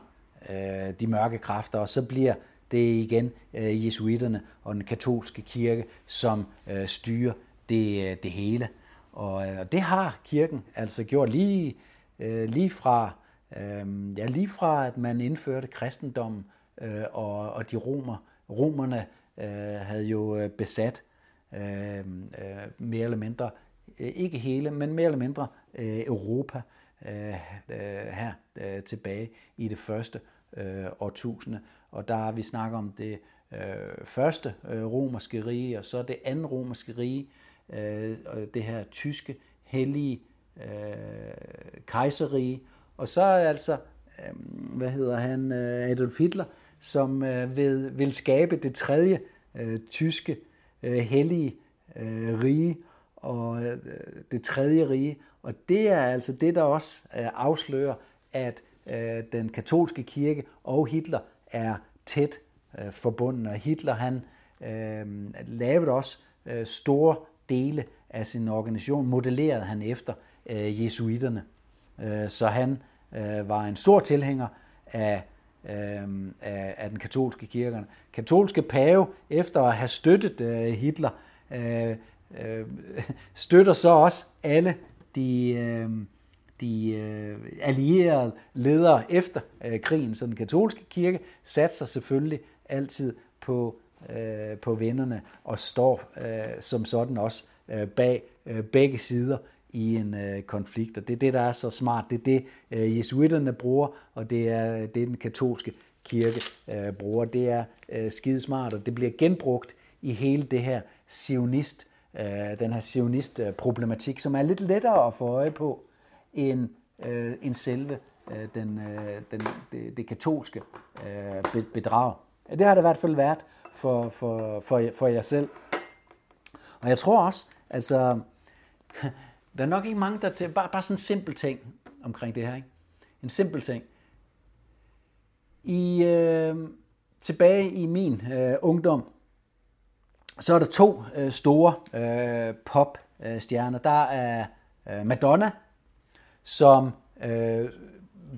de mørke kræfter, og så bliver det igen jesuiterne og den katolske kirke, som styrer det, øh, det hele. Øh, og det har kirken altså gjort lige, øh, lige fra Øh, ja, lige fra at man indførte kristendommen, øh, og, og de romer, romerne øh, havde jo besat øh, øh, mere eller mindre, øh, ikke hele, men mere eller mindre øh, Europa øh, her øh, tilbage i det første øh, årtusinde. Og der vi snakker om det øh, første øh, romerske rige, og så det andet romerske rige, øh, det her tyske hellige øh, kejserige, og så er altså, øh, hvad hedder han, øh, Adolf Hitler, som øh, vil, vil skabe det tredje øh, tyske øh, hellige øh, rige, og øh, det tredje rige. Og det er altså det, der også øh, afslører, at øh, den katolske kirke og Hitler er tæt øh, forbundet. Og Hitler han øh, lavede også øh, store dele af sin organisation, modellerede han efter øh, jesuitterne. Øh, så han øh, var en stor tilhænger af, øh, af, af den katolske kirke. Katolske pave, efter at have støttet øh, Hitler, øh, øh, støtter så også alle de, øh, de øh, allierede ledere efter øh, krigen. Så den katolske kirke satser selvfølgelig altid på, øh, på vinderne og står øh, som sådan også øh, bag øh, begge sider i en øh, konflikt. Og det er det, der er så smart. Det er det, øh, jesuitterne bruger, og det er øh, det, den katolske kirke øh, bruger. Det er øh, skidesmart, og det bliver genbrugt i hele det her sionist, øh, den her sionist-problematik, som er lidt lettere at få øje på end, øh, end selve øh, den, øh, den, det, det katolske øh, bedrag. Det har det i hvert fald været for, for, for, for jer selv. Og jeg tror også, altså, der er nok ikke mange, der til, bare, bare sådan en simpel ting omkring det her. Ikke? En simpel ting. I, øh, tilbage i min øh, ungdom, så er der to øh, store øh, popstjerner. Der er øh, Madonna, som øh,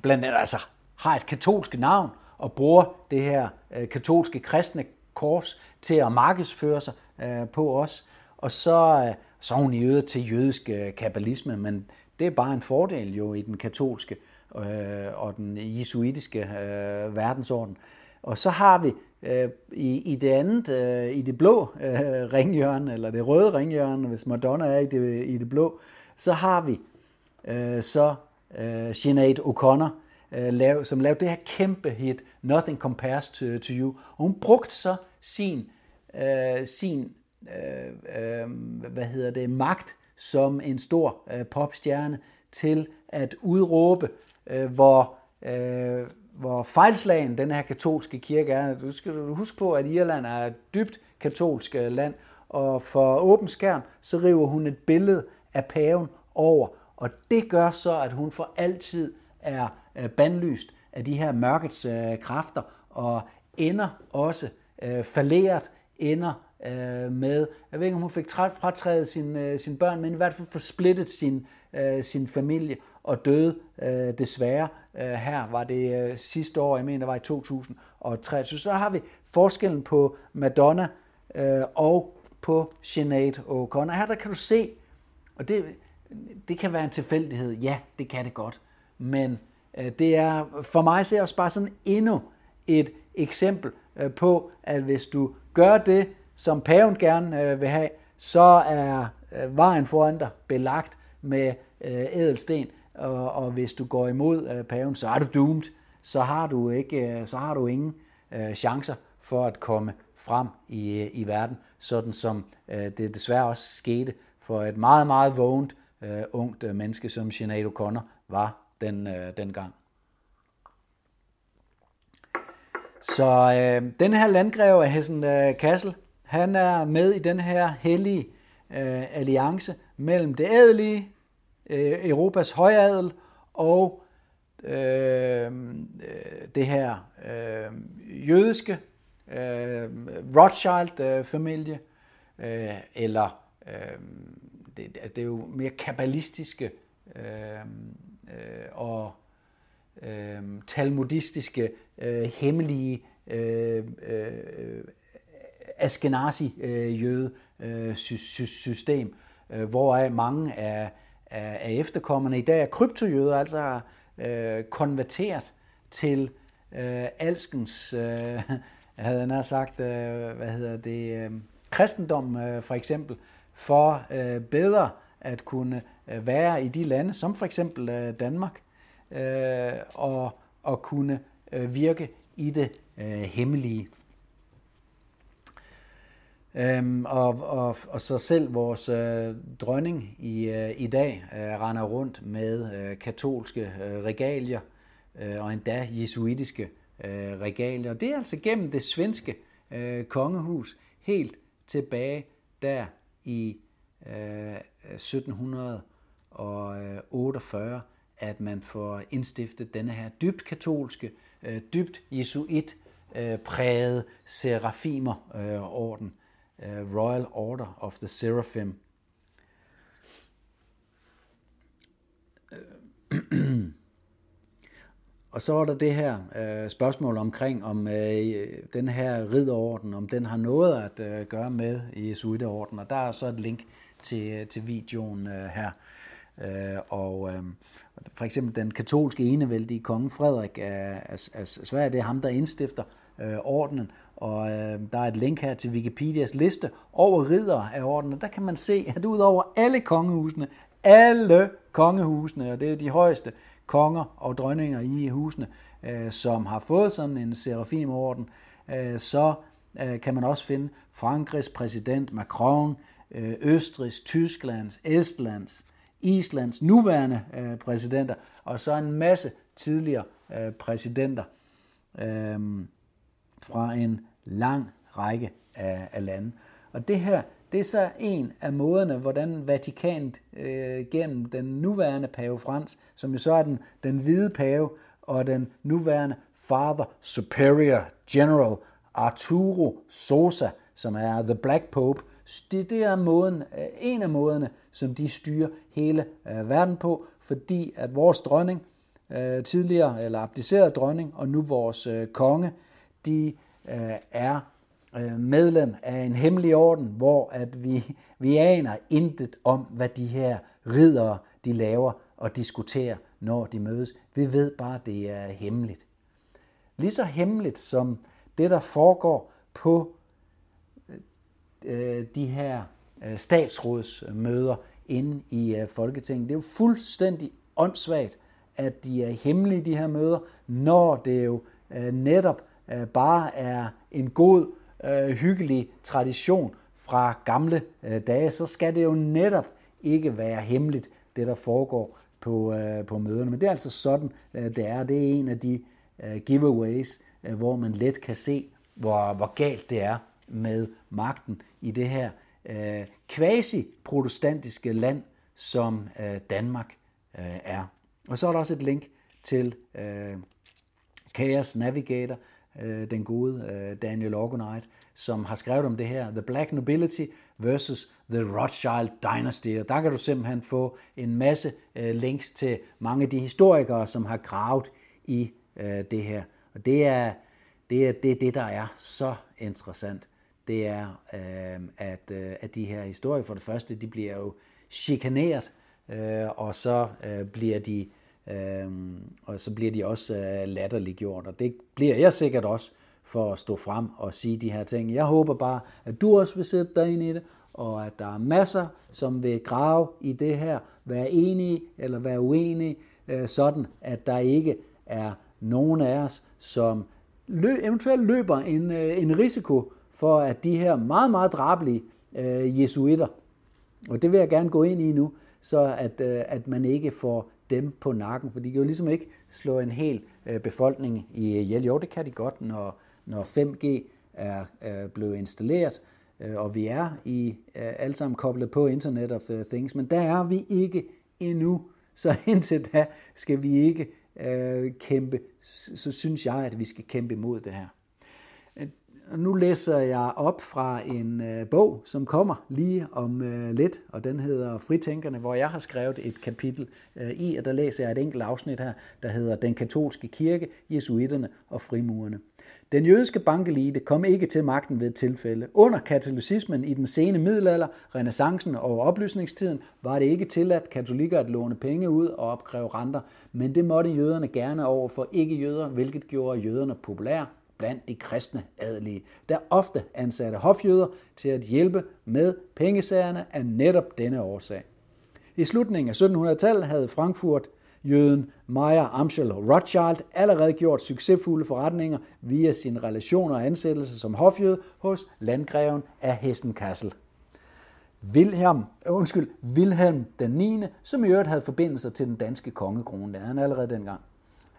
blandt andet altså, har et katolsk navn og bruger det her øh, katolske kristne kors til at markedsføre sig øh, på os. Og så øh, så er hun i øvrigt til jødisk øh, kabbalisme, men det er bare en fordel jo i den katolske øh, og den jesuitiske øh, verdensorden. Og så har vi øh, i, i det andet, øh, i det blå øh, ringhjørne, eller det røde ringhjørne, hvis Madonna er i det, i det blå, så har vi øh, så øh, Sinead O'Connor, øh, lav, som lavede det her kæmpe hit, Nothing Compares to, to You. Og hun brugte så sin, øh, sin øh, øh, hvad hedder det, magt som en stor øh, popstjerne til at udråbe, øh, hvor, øh, hvor fejlslagen den her katolske kirke er. Du skal huske på, at Irland er et dybt katolsk øh, land, og for åben skærm, så river hun et billede af paven over, og det gør så, at hun for altid er øh, bandlyst af de her mørkets øh, kræfter, og ender også øh, falderet, ender øh, med, jeg ved ikke om hun fik fratrædet sin, øh, sin børn, men i hvert fald forsplittet sin, øh, sin familie og døde øh, desværre. Øh, her var det øh, sidste år, jeg mener det var i 2003. Så så har vi forskellen på Madonna øh, og på Sinead O'Connor. Her der kan du se, og det, det kan være en tilfældighed, ja, det kan det godt, men Øh, det er for mig ser også bare sådan endnu et eksempel øh, på, at hvis du gør det, som paven gerne øh, vil have, så er vejen foran dig belagt med ædelsten, og, hvis du går imod paven, så er du doomed. Så har du ikke, så har du ingen chancer for at komme frem i, i verden, sådan som det desværre også skete for et meget, meget vågent ungt menneske, som Sinead O'Connor var den, øh, dengang. Så øh, den her landgreve af Hessen øh, Kassel, han er med i den her hellige øh, alliance mellem det adelige, øh, Europas højadel og øh, det her øh, jødiske øh, Rothschild-familie, øh, eller øh, det, det er jo mere kabbalistiske øh, øh, og øh, talmudistiske, øh, hemmelige øh, øh, Askenazi-jøde øh, øh system, øh, hvoraf mange af, af, af efterkommerne. I dag er kryptojøder, altså har øh, konverteret til øh, alskens, øh, havde jeg sagt, øh, hvad hedder det, øh, kristendom øh, for eksempel, for øh, bedre at kunne Øh, være i de lande, som for eksempel øh, Danmark, øh, og, og kunne virke i det hemmelige. Øhm, og, og, og så selv vores øh, dronning i, øh, i dag øh, render rundt med øh, katolske øh, regalier øh, og endda jesuitiske øh, regalier. Det er altså gennem det svenske øh, kongehus helt tilbage der i øh, 48, øh, at man får indstiftet denne her dybt katolske, øh, dybt jesuit øh, præget serafimer-orden, Royal Order of the Seraphim. Og så er der det her øh, spørgsmål omkring, om øh, den her ridderorden, om den har noget at øh, gøre med Jesuiterorden. Og der er så et link til, til videoen øh, her. Øh, og øh, for eksempel den katolske enevældige konge Frederik af, af, af Sverige, det er ham, der indstifter øh, ordenen. Og øh, der er et link her til Wikipedias liste over ridder af ordenen. Der kan man se, at ud over alle kongehusene, alle kongehusene, og det er de højeste konger og dronninger i husene, øh, som har fået sådan en serafimorden, øh, så øh, kan man også finde Frankrigs præsident Macron, øh, Østrigs, Tysklands, Estlands, Islands nuværende øh, præsidenter, og så en masse tidligere øh, præsidenter øh, fra en lang række af, af lande. Og det her, det er så en af måderne, hvordan Vatikanet øh, gennem den nuværende pave Frans, som jo så er den, den hvide pave, og den nuværende Father Superior General Arturo Sosa, som er The Black Pope, det, det er måden, øh, en af måderne, som de styrer hele øh, verden på, fordi at vores dronning, øh, tidligere eller abdiceret dronning, og nu vores øh, konge, de øh, er øh, medlem af en hemmelig orden, hvor at vi, vi aner intet om, hvad de her ridere de laver og diskuterer, når de mødes. Vi ved bare, at det er hemmeligt. Lige så hemmeligt som det, der foregår på øh, de her øh, statsrådsmøder inde i øh, Folketinget. Det er jo fuldstændig åndssvagt, at de er hemmelige, de her møder, når det jo øh, netop øh, bare er en god, øh, hyggelig tradition fra gamle øh, dage, så skal det jo netop ikke være hemmeligt, det der foregår på, øh, på møderne. Men det er altså sådan, øh, det er. Det er en af de øh, giveaways, øh, hvor man let kan se, hvor, hvor galt det er med magten i det her øh, quasi-protestantiske land, som øh, Danmark øh, er. Og så er der også et link til øh, Chaos Navigator, øh, den gode øh, Daniel Orgonite, som har skrevet om det her, The Black Nobility versus The Rothschild Dynasty. Og der kan du simpelthen få en masse øh, links til mange af de historikere, som har gravet i øh, det her. Og det er, det er det, det, der er så interessant. Det er, øh, at, øh, at de her historier, for det første, de bliver jo chikaneret, øh, og så øh, bliver de øh, og så bliver de også øh, latterliggjort, og det bliver jeg sikkert også for at stå frem og sige de her ting. Jeg håber bare, at du også vil sætte dig ind i det, og at der er masser, som vil grave i det her, være enige eller være uenige, øh, sådan at der ikke er nogen af os, som lø, eventuelt løber en, øh, en risiko for, at de her meget, meget drabelige øh, jesuitter, og det vil jeg gerne gå ind i nu, så at, øh, at man ikke får dem på nakken, for de kan jo ligesom ikke slå en hel øh, befolkning i ihjel. Jo, det kan de godt, når, når 5G er, øh, blevet installeret, øh, og vi er i øh, alle sammen koblet på Internet of øh, Things, men der er vi ikke endnu. Så indtil da skal vi ikke øh, kæmpe, så synes jeg, at vi skal kæmpe imod det her. Nu læser jeg op fra en øh, bog, som kommer lige om øh, lidt, og den hedder Fritænkerne, hvor jeg har skrevet et kapitel øh, i, og der læser jeg et enkelt afsnit her, der hedder Den katolske kirke, jesuitterne og frimurerne. Den jødiske bankelite kom ikke til magten ved et tilfælde. Under katolicismen i den sene middelalder, renaissancen og oplysningstiden var det ikke tilladt katolikker at låne penge ud og opkræve renter, men det måtte jøderne gerne over for ikke-jøder, hvilket gjorde jøderne populære blandt de kristne adelige, der ofte ansatte hofjøder til at hjælpe med pengesagerne af netop denne årsag. I slutningen af 1700-tallet havde Frankfurt jøden Meyer Amschel Rothschild allerede gjort succesfulde forretninger via sine relationer og ansættelse som hofjøde hos landgreven af Hessen-Kassel. Wilhelm, øh, undskyld, Wilhelm den 9., som i øvrigt havde forbindelser til den danske kongekrone, der han allerede dengang.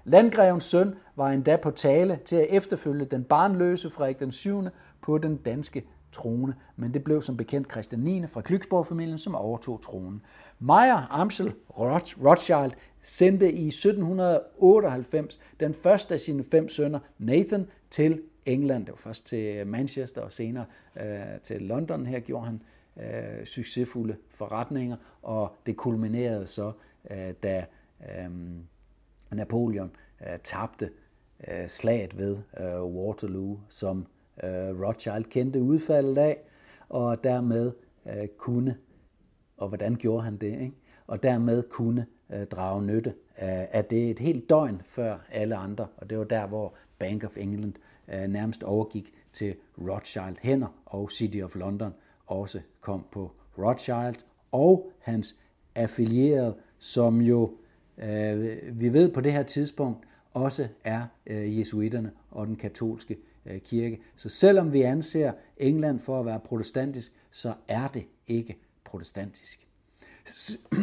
Landgrevens søn var endda på tale til at efterfølge den barnløse Frederik den 7. på den danske trone, men det blev som bekendt Christian 9. fra Klyksborg-familien, som overtog tronen. Meyer Amsel Rothschild sendte i 1798 den første af sine fem sønner, Nathan, til England. Det var først til Manchester og senere øh, til London. Her gjorde han øh, succesfulde forretninger, og det kulminerede så, øh, da øh, Napoleon øh, tabte øh, slaget ved øh, Waterloo, som øh, Rothschild kendte udfaldet af, og dermed øh, kunne, og hvordan gjorde han det, ikke? og dermed kunne øh, drage nytte af, af det et helt døgn før alle andre, og det var der, hvor Bank of England øh, nærmest overgik til Rothschild hænder, og City of London også kom på Rothschild og hans affilierede, som jo øh, vi ved på det her tidspunkt også er øh, jesuitterne og den katolske øh, kirke. Så selvom vi anser England for at være protestantisk, så er det ikke protestantisk.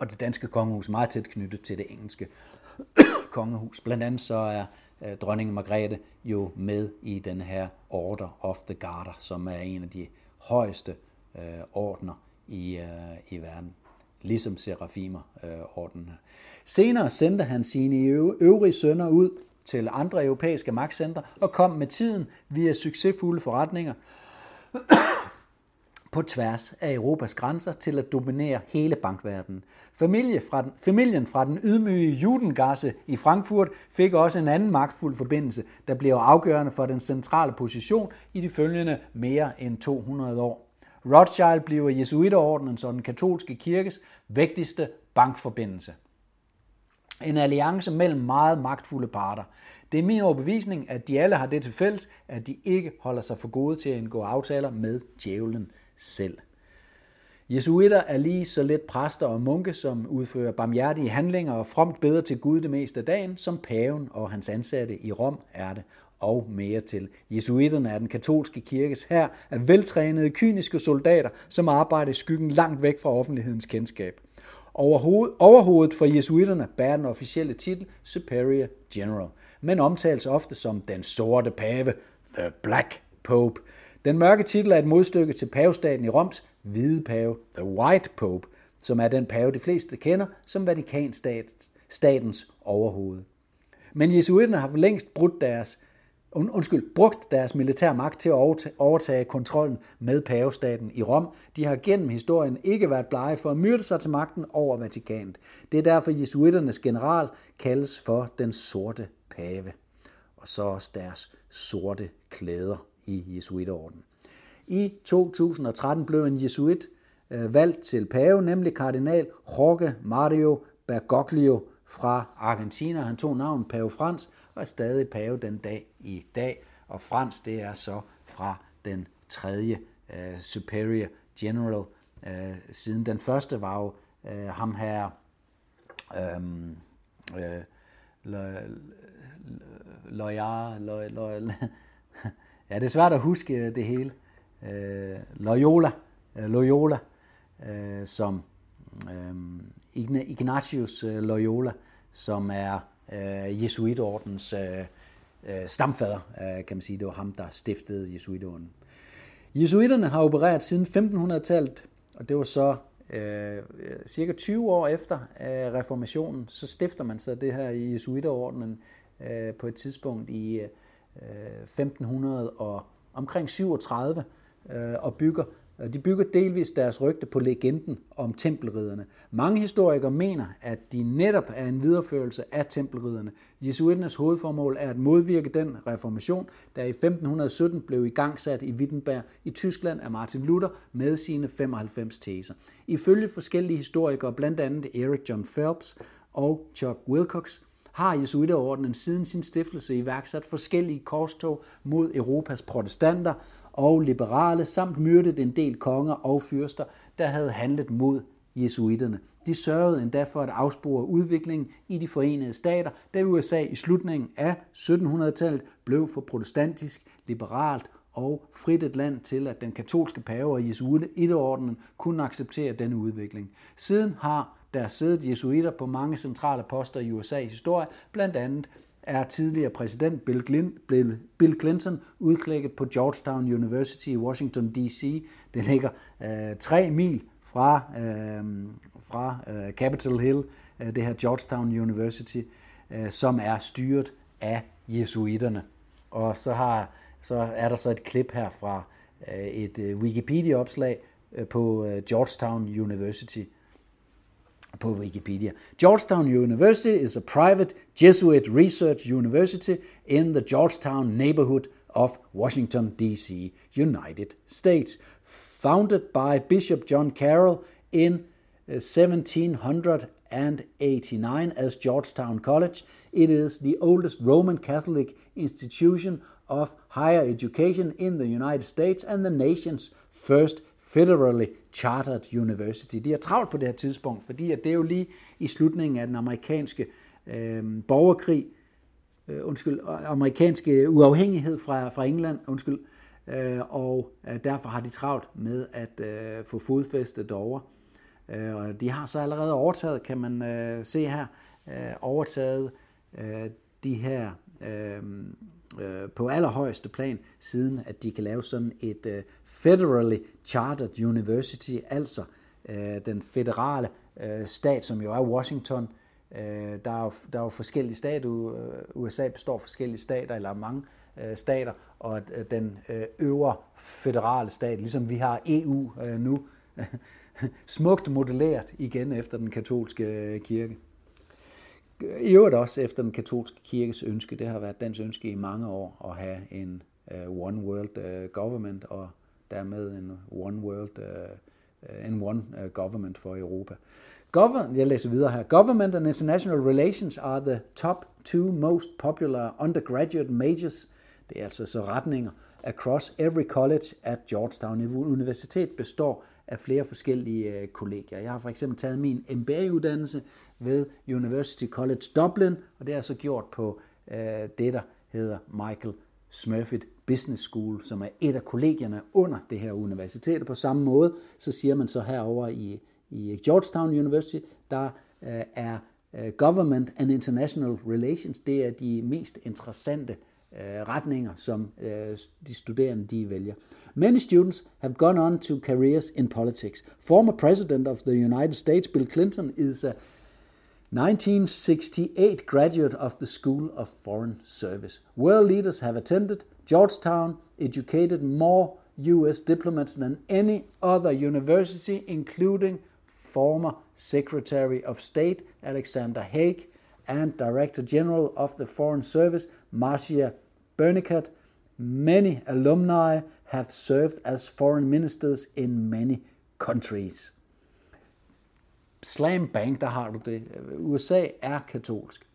og det danske kongehus er meget tæt knyttet til det engelske kongehus. Blandt andet så er øh, dronning Margrethe jo med i den her Order of the Garter, som er en af de højeste øh, ordner i, øh, i verden ligesom Serafimer-ordenen. Øh, Senere sendte han sine øvrige sønner ud til andre europæiske magtcentre og kom med tiden via succesfulde forretninger på tværs af Europas grænser til at dominere hele bankverdenen. Familie fra den, familien fra den ydmyge Judengasse i Frankfurt fik også en anden magtfuld forbindelse, der blev afgørende for den centrale position i de følgende mere end 200 år. Rothschild bliver jesuiterordenens og den katolske kirkes vigtigste bankforbindelse. En alliance mellem meget magtfulde parter. Det er min overbevisning, at de alle har det til fælles, at de ikke holder sig for gode til at indgå aftaler med djævlen selv. Jesuiter er lige så lidt præster og munke, som udfører barmhjertige handlinger og fromt beder til Gud det meste af dagen, som paven og hans ansatte i Rom er det og mere til. Jesuitterne er den katolske kirkes her af veltrænede, kyniske soldater, som arbejder i skyggen langt væk fra offentlighedens kendskab. Overhoved, overhovedet for jesuitterne bærer den officielle titel Superior General, men omtales ofte som den sorte pave, The Black Pope. Den mørke titel er et modstykke til pavestaten i Roms hvide pave, The White Pope, som er den pave, de fleste kender som Vatikanstatens overhoved. Men jesuitterne har for længst brudt deres undskyld, brugt deres militære magt til at overtage kontrollen med pavestaten i Rom. De har gennem historien ikke været blege for at myrde sig til magten over Vatikanet. Det er derfor jesuiternes general kaldes for den sorte pave. Og så også deres sorte klæder i jesuiterorden. I 2013 blev en jesuit øh, valgt til pave, nemlig kardinal Jorge Mario Bergoglio fra Argentina. Han tog navnet Pave Frans og er stadig pave den dag i dag. Og Frans, det er så fra den tredje uh, Superior General. Uh, siden den første var jo uh, ham her, um, uh, Loyal, Loyal, ja, det er svært at huske det hele. Uh, Loyola, uh, Loyola, uh, som um, Ignatius Loyola, som er øh, Jesuitordens øh, øh, stamfader, øh, kan man sige. Det var ham, der stiftede Jesuitorden. Jesuitterne har opereret siden 1500-tallet, og det var så øh, cirka 20 år efter øh, reformationen, så stifter man så det her i Jesuiterordenen øh, på et tidspunkt i øh, 1500 og omkring 37 øh, og bygger Øh, de bygger delvis deres rygte på legenden om tempelridderne. Mange historikere mener, at de netop er en videreførelse af tempelridderne. Jesuiternes hovedformål er at modvirke den reformation, der i 1517 blev igangsat i Wittenberg i Tyskland af Martin Luther med sine 95 teser. Ifølge forskellige historikere, blandt andet Eric John Phelps og Chuck Wilcox, har Jesuiterordenen siden sin stiftelse iværksat forskellige korstog mod Europas protestanter, og liberale, samt myrdet en del konger og fyrster, der havde handlet mod jesuitterne. De sørgede endda for at afspore udviklingen i de forenede stater, da USA i slutningen af 1700-tallet blev for protestantisk, liberalt og frit et land til, at den katolske pave og jesuiterordenen kunne acceptere denne udvikling. Siden har der siddet jesuitter på mange centrale poster i USA's historie, blandt andet er tidligere præsident Bill Clinton udklækket på Georgetown University i Washington D.C. Det ligger øh, tre mil fra, øh, fra øh, Capitol Hill, øh, det her Georgetown University, øh, som er styret af jesuitterne. Og så, har, så er der så et klip her fra øh, et øh, Wikipedia-opslag øh, på øh, Georgetown University, på Wikipedia. Georgetown University is a private Jesuit research university in the Georgetown neighborhood of Washington, D.C., United States. Founded by Bishop John Carroll in 1789 uh, as Georgetown College, it is the oldest Roman Catholic institution of higher education in the United States and the nation's first Federally Chartered University. De er travlt på det her tidspunkt, fordi at det er jo lige i slutningen af den amerikanske øh, borgerkrig, øh, undskyld, øh, amerikanske uafhængighed fra, fra England, undskyld, øh, og øh, derfor har de travlt med at øh, få fodfæste derovre. Øh, og de har så allerede overtaget, kan man øh, se her, øh, overtaget øh, de her øh, øh, på allerhøjeste plan, siden at de kan lave sådan et øh, federally chartered university, altså øh, den federale øh, stat, som jo er Washington. Øh, der, er jo, der er jo forskellige stater, USA øh, består af forskellige stater, eller mange øh, stater, og øh, den øh, øvre federale stat, ligesom vi har EU øh, nu, smukt modelleret igen efter den katolske øh, kirke. I øvrigt også efter den katolske kirkes ønske, det har været dens ønske i mange år at have en uh, one world uh, government og dermed en one world uh, en one uh, government for Europa. Govern, jeg læser videre her. Government and international relations are the top two most popular undergraduate majors. Det er altså så retninger across every college at Georgetown Universitet består af flere forskellige kollegier. Jeg har for eksempel taget min MBA-uddannelse ved University College Dublin, og det er så gjort på øh, det, der hedder Michael Smurfit Business School, som er et af kollegierne under det her universitet. På samme måde, så siger man så herover i, i Georgetown University, der øh, er øh, Government and International Relations, det er de mest interessante øh, retninger, som øh, de studerende de vælger. Many students have gone on to careers in politics. Former President of the United States, Bill Clinton, is a 1968 graduate of the School of Foreign Service. World leaders have attended. Georgetown educated more U.S. diplomats than any other university, including former Secretary of State Alexander Haig and Director General of the Foreign Service Marcia Bernicat. Many alumni have served as foreign ministers in many countries. Slam bang, der har du det. USA er katolsk.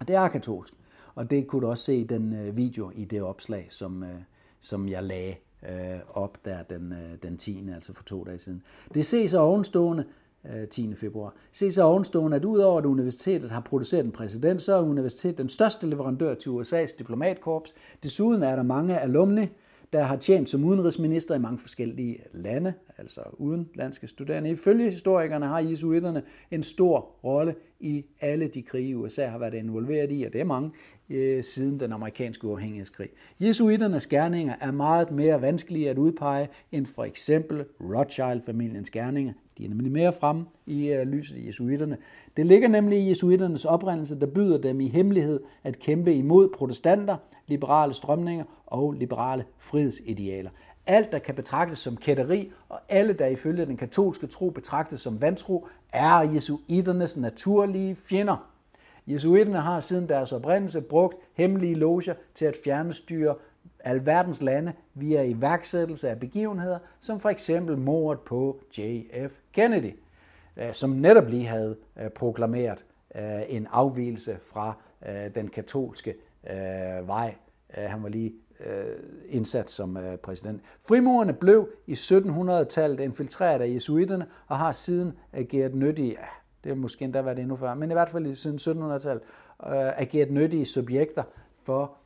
Og Det er katolsk. Og det kunne du også se i den øh, video i det opslag, som, øh, som jeg lagde øh, op der den, den 10. altså for to dage siden. Det ses ovenstående, 10. februar. ses ovenstående, at udover at universitetet har produceret en præsident, så er universitetet den største leverandør til USA's diplomatkorps. Desuden er der mange alumni, der har tjent som udenrigsminister i mange forskellige lande, altså udenlandske studerende. Ifølge historikerne har jesuitterne en stor rolle i alle de krige, USA har været involveret i, og det er mange, øh, siden den amerikanske uafhængighedskrig. Jesuitternes gerninger er meget mere vanskelige at udpege end for eksempel Rothschild-familiens gerninger. De er nemlig mere frem i øh, lyset i jesuitterne. Det ligger nemlig i jesuitternes oprindelse, der byder dem i hemmelighed at kæmpe imod protestanter, liberale strømninger og liberale frihedsidealer. Alt, der kan betragtes som kætteri, og alle, der ifølge den katolske tro betragtes som vantro, er jesuiternes naturlige fjender. Jesuiterne har siden deres oprindelse brugt hemmelige loger til at fjernstyre alverdens lande via iværksættelse af begivenheder, som for eksempel mordet på J.F. Kennedy, øh, som netop lige havde øh, proklameret øh, en afvielse fra den katolske vej. Han var lige indsat som præsident. Frimurerne blev i 1700-tallet infiltreret af jesuiterne og har siden ageret nyttige, ja, det har måske endda været endnu før, men i hvert fald siden 1700-tallet, ageret nyttige subjekter for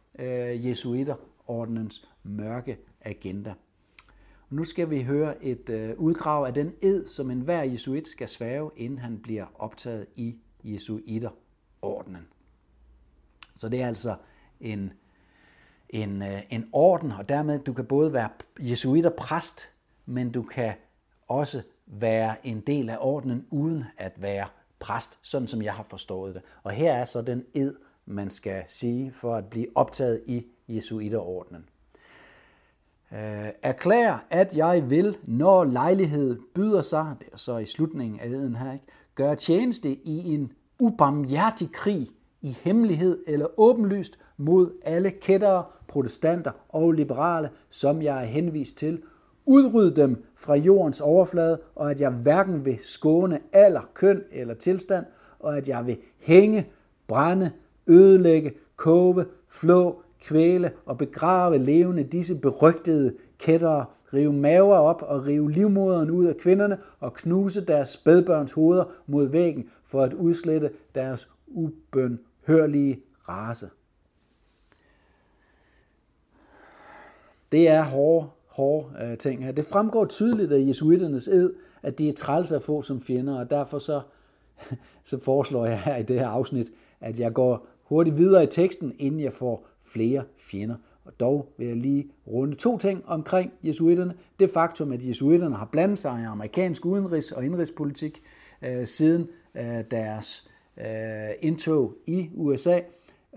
jesuiter ordenens mørke agenda. Nu skal vi høre et øh, uddrag af den ed, som enhver jesuit skal svæve, inden han bliver optaget i jesuiterordenen. Så det er altså en, en, øh, en orden, og dermed du kan både være jesuiter præst, men du kan også være en del af ordenen uden at være præst, sådan som jeg har forstået det. Og her er så den ed, man skal sige for at blive optaget i jesuiterordenen. Øh, erklær, at jeg vil, når lejlighed byder sig, det er så i slutningen af eden her, ikke, gøre tjeneste i en ubarmhjertig krig i hemmelighed eller åbenlyst mod alle kættere, protestanter og liberale, som jeg er henvist til, udrydde dem fra jordens overflade, og at jeg hverken vil skåne alder, køn eller tilstand, og at jeg vil hænge, brænde, ødelægge, kove, flå, kvæle og begrave levende disse berygtede kættere, rive maver op og rive livmoderen ud af kvinderne og knuse deres spædbørns hoveder mod væggen for at udslette deres ubønhørlige race. Det er hårde, hårde øh, ting her. Det fremgår tydeligt af jesuiternes ed, at de er træls at få som fjender, og derfor så, så foreslår jeg her i det her afsnit, at jeg går hurtigt videre i teksten, inden jeg får flere fjender. Og dog vil jeg lige runde to ting omkring jesuitterne. Det faktum, at jesuitterne har blandet sig i amerikansk udenrigs- og indrigspolitik øh, siden øh, deres øh, indtog i USA.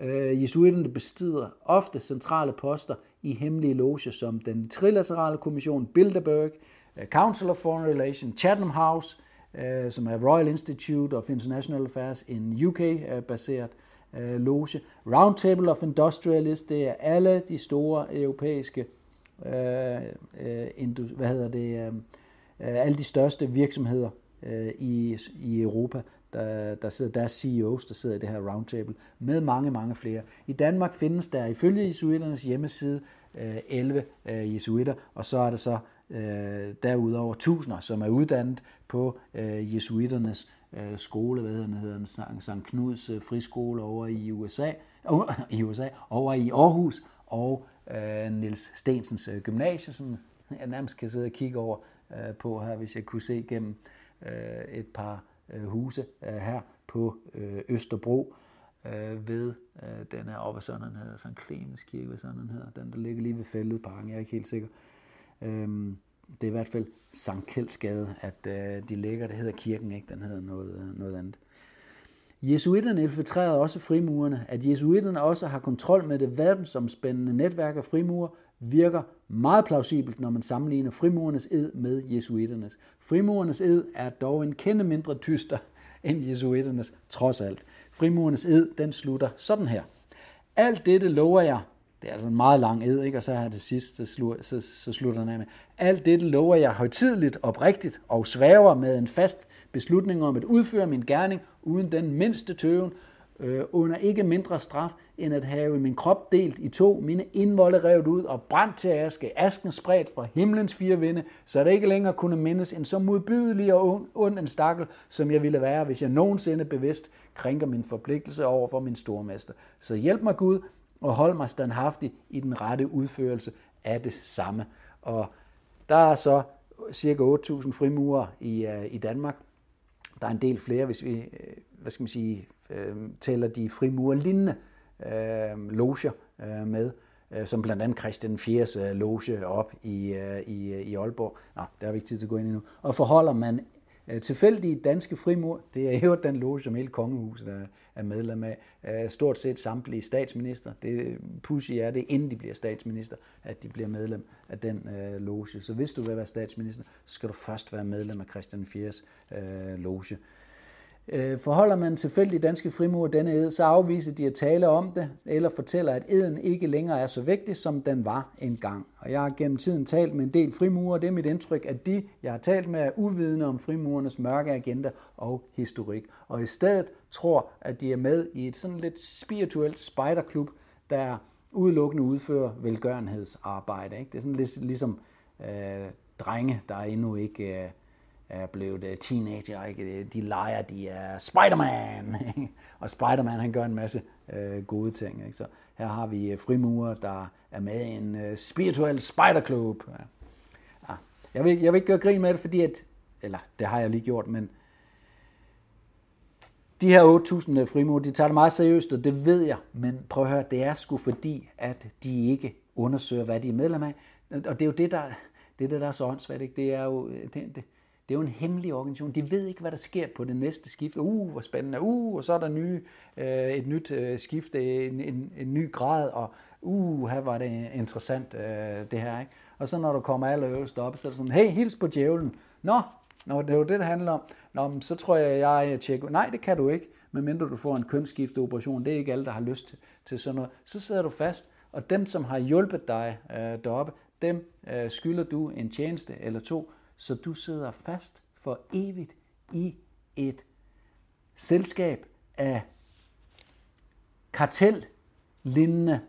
Øh, jesuitterne bestrider ofte centrale poster i hemmelige loger som den trilaterale kommission Bilderberg, øh, Council of Foreign Relations, Chatham House, øh, som er Royal Institute of International Affairs in UK-baseret øh, øh, loge. Roundtable of Industrialists, det er alle de store europæiske, øh, øh, hvad hedder det, øh, øh, alle de største virksomheder øh, i, i Europa, der, der sidder, deres CEOs, der sidder i det her roundtable, med mange, mange flere. I Danmark findes der ifølge jesuiternes hjemmeside øh, 11 øh, jesuiter, og så er der så øh, derudover tusinder, som er uddannet på øh, jesuiternes øh, skole, hvad hedder den, hedder den St. Knuds øh, friskole over i USA, i USA, over i Aarhus, og øh, Nils Stensens øh, gymnasie, som jeg nærmest kan sidde og kigge over øh, på her, hvis jeg kunne se gennem øh, et par øh, huse øh, her på øh, Østerbro øh, ved øh, den her oppe, sådan den hedder, St. Clemens Kirke, hvad sådan den hedder, den der ligger lige ved Fælledparken, jeg er ikke helt sikker. Øhm, det er i hvert fald Sankt Kjeldsgade, at øh, de ligger, det hedder kirken, ikke? den hedder noget, øh, noget andet. Jesuitterne infiltrerede også frimurerne. At jesuitterne også har kontrol med det verdensomspændende netværk af frimurer, virker meget plausibelt, når man sammenligner frimurernes ed med jesuitternes. Frimurernes ed er dog en kende mindre tyster end jesuitternes, trods alt. Frimurernes ed, den slutter sådan her. Alt dette lover jeg, det er altså en meget lang ed, ikke? og så her til sidst, så, slutter, så, så slutter den af med, alt dette lover jeg højtidligt, oprigtigt og svæver med en fast beslutning om at udføre min gerning uden den mindste tøven, øh, under ikke mindre straf, end at have min krop delt i to, mine indvolde revet ud og brændt til aske, asken spredt fra himlens fire vinde, så det ikke længere kunne mindes en så modbydelig og ond en stakkel, som jeg ville være, hvis jeg nogensinde bevidst krænker min forpligtelse over for min stormester. Så hjælp mig Gud, og hold mig standhaftig i den rette udførelse af det samme. Og der er så cirka 8.000 frimurer i, øh, i Danmark. Der er en del flere, hvis vi, øh, hvad skal man sige, øh, tæller de frimurlignende øh, loger øh, med, øh, som blandt andet Christian 4's Øh, loge op i, øh, i, øh, i Aalborg. Nå, der har vi ikke tid til at gå ind i nu. Og forholder man Øh, tilfældige danske frimur, det er jo den loge, som hele kongehuset er, medlem af. Øh, stort set samtlige statsminister. Det pussy er det, inden de bliver statsminister, at de bliver medlem af den øh, loge. Så hvis du vil være statsminister, så skal du først være medlem af Christian IV's Øh, loge. Øh, forholder man tilfældig danske frimur denne ed, så afviser de at tale om det, eller fortæller, at eden ikke længere er så vigtig, som den var engang. Og jeg har gennem tiden talt med en del frimurer, det er mit indtryk, at de, jeg har talt med, er uvidende om frimurernes mørke agenda og historik. Og i stedet tror, at de er med i et sådan lidt spirituelt spejderklub, der udelukkende udfører velgørenhedsarbejde. Ikke? Det er sådan lidt ligesom øh, drenge, der endnu ikke... Øh, er blevet øh, teenager, ikke? Øh, de leger, de er Spider-Man, og Spider-Man han gør en masse øh, gode ting. Ikke? Så her har vi øh, frimurer, der er med i en øh, spirituel spiderklub. Ja. Ja. Jeg, vil, jeg vil ikke gøre grin med det, fordi at, eller det har jeg lige gjort, men de her 8.000 frimurer, de tager det meget seriøst, og det ved jeg, men prøv at høre, det er sgu fordi, at de ikke undersøger, hvad de er medlem af. Og det er jo det, der, det er det, der er så åndssvagt. Ikke? Det er jo, det, det, det er jo en hemmelig organisation. De ved ikke, hvad der sker på det næste skift. Uh, hvor spændende. Uh, og så er der nye, øh, et nyt øh, skift, en, en, en ny grad, og uh, her var det interessant, øh, det her. Ikke? Og så når du kommer allerøverst op, så er det sådan, hey, hils på djævlen. Nå, Nå, det er jo det, det handler om. Nå, så tror jeg, jeg tjekker. Nej, det kan du ikke, medmindre du får en kønsskifteoperation. Det er ikke alle, der har lyst til sådan noget. Så sidder du fast, og dem, som har hjulpet dig øh, deroppe, dem øh, skylder du en tjeneste eller to, så du sidder fast for evigt i et selskab af kartellignende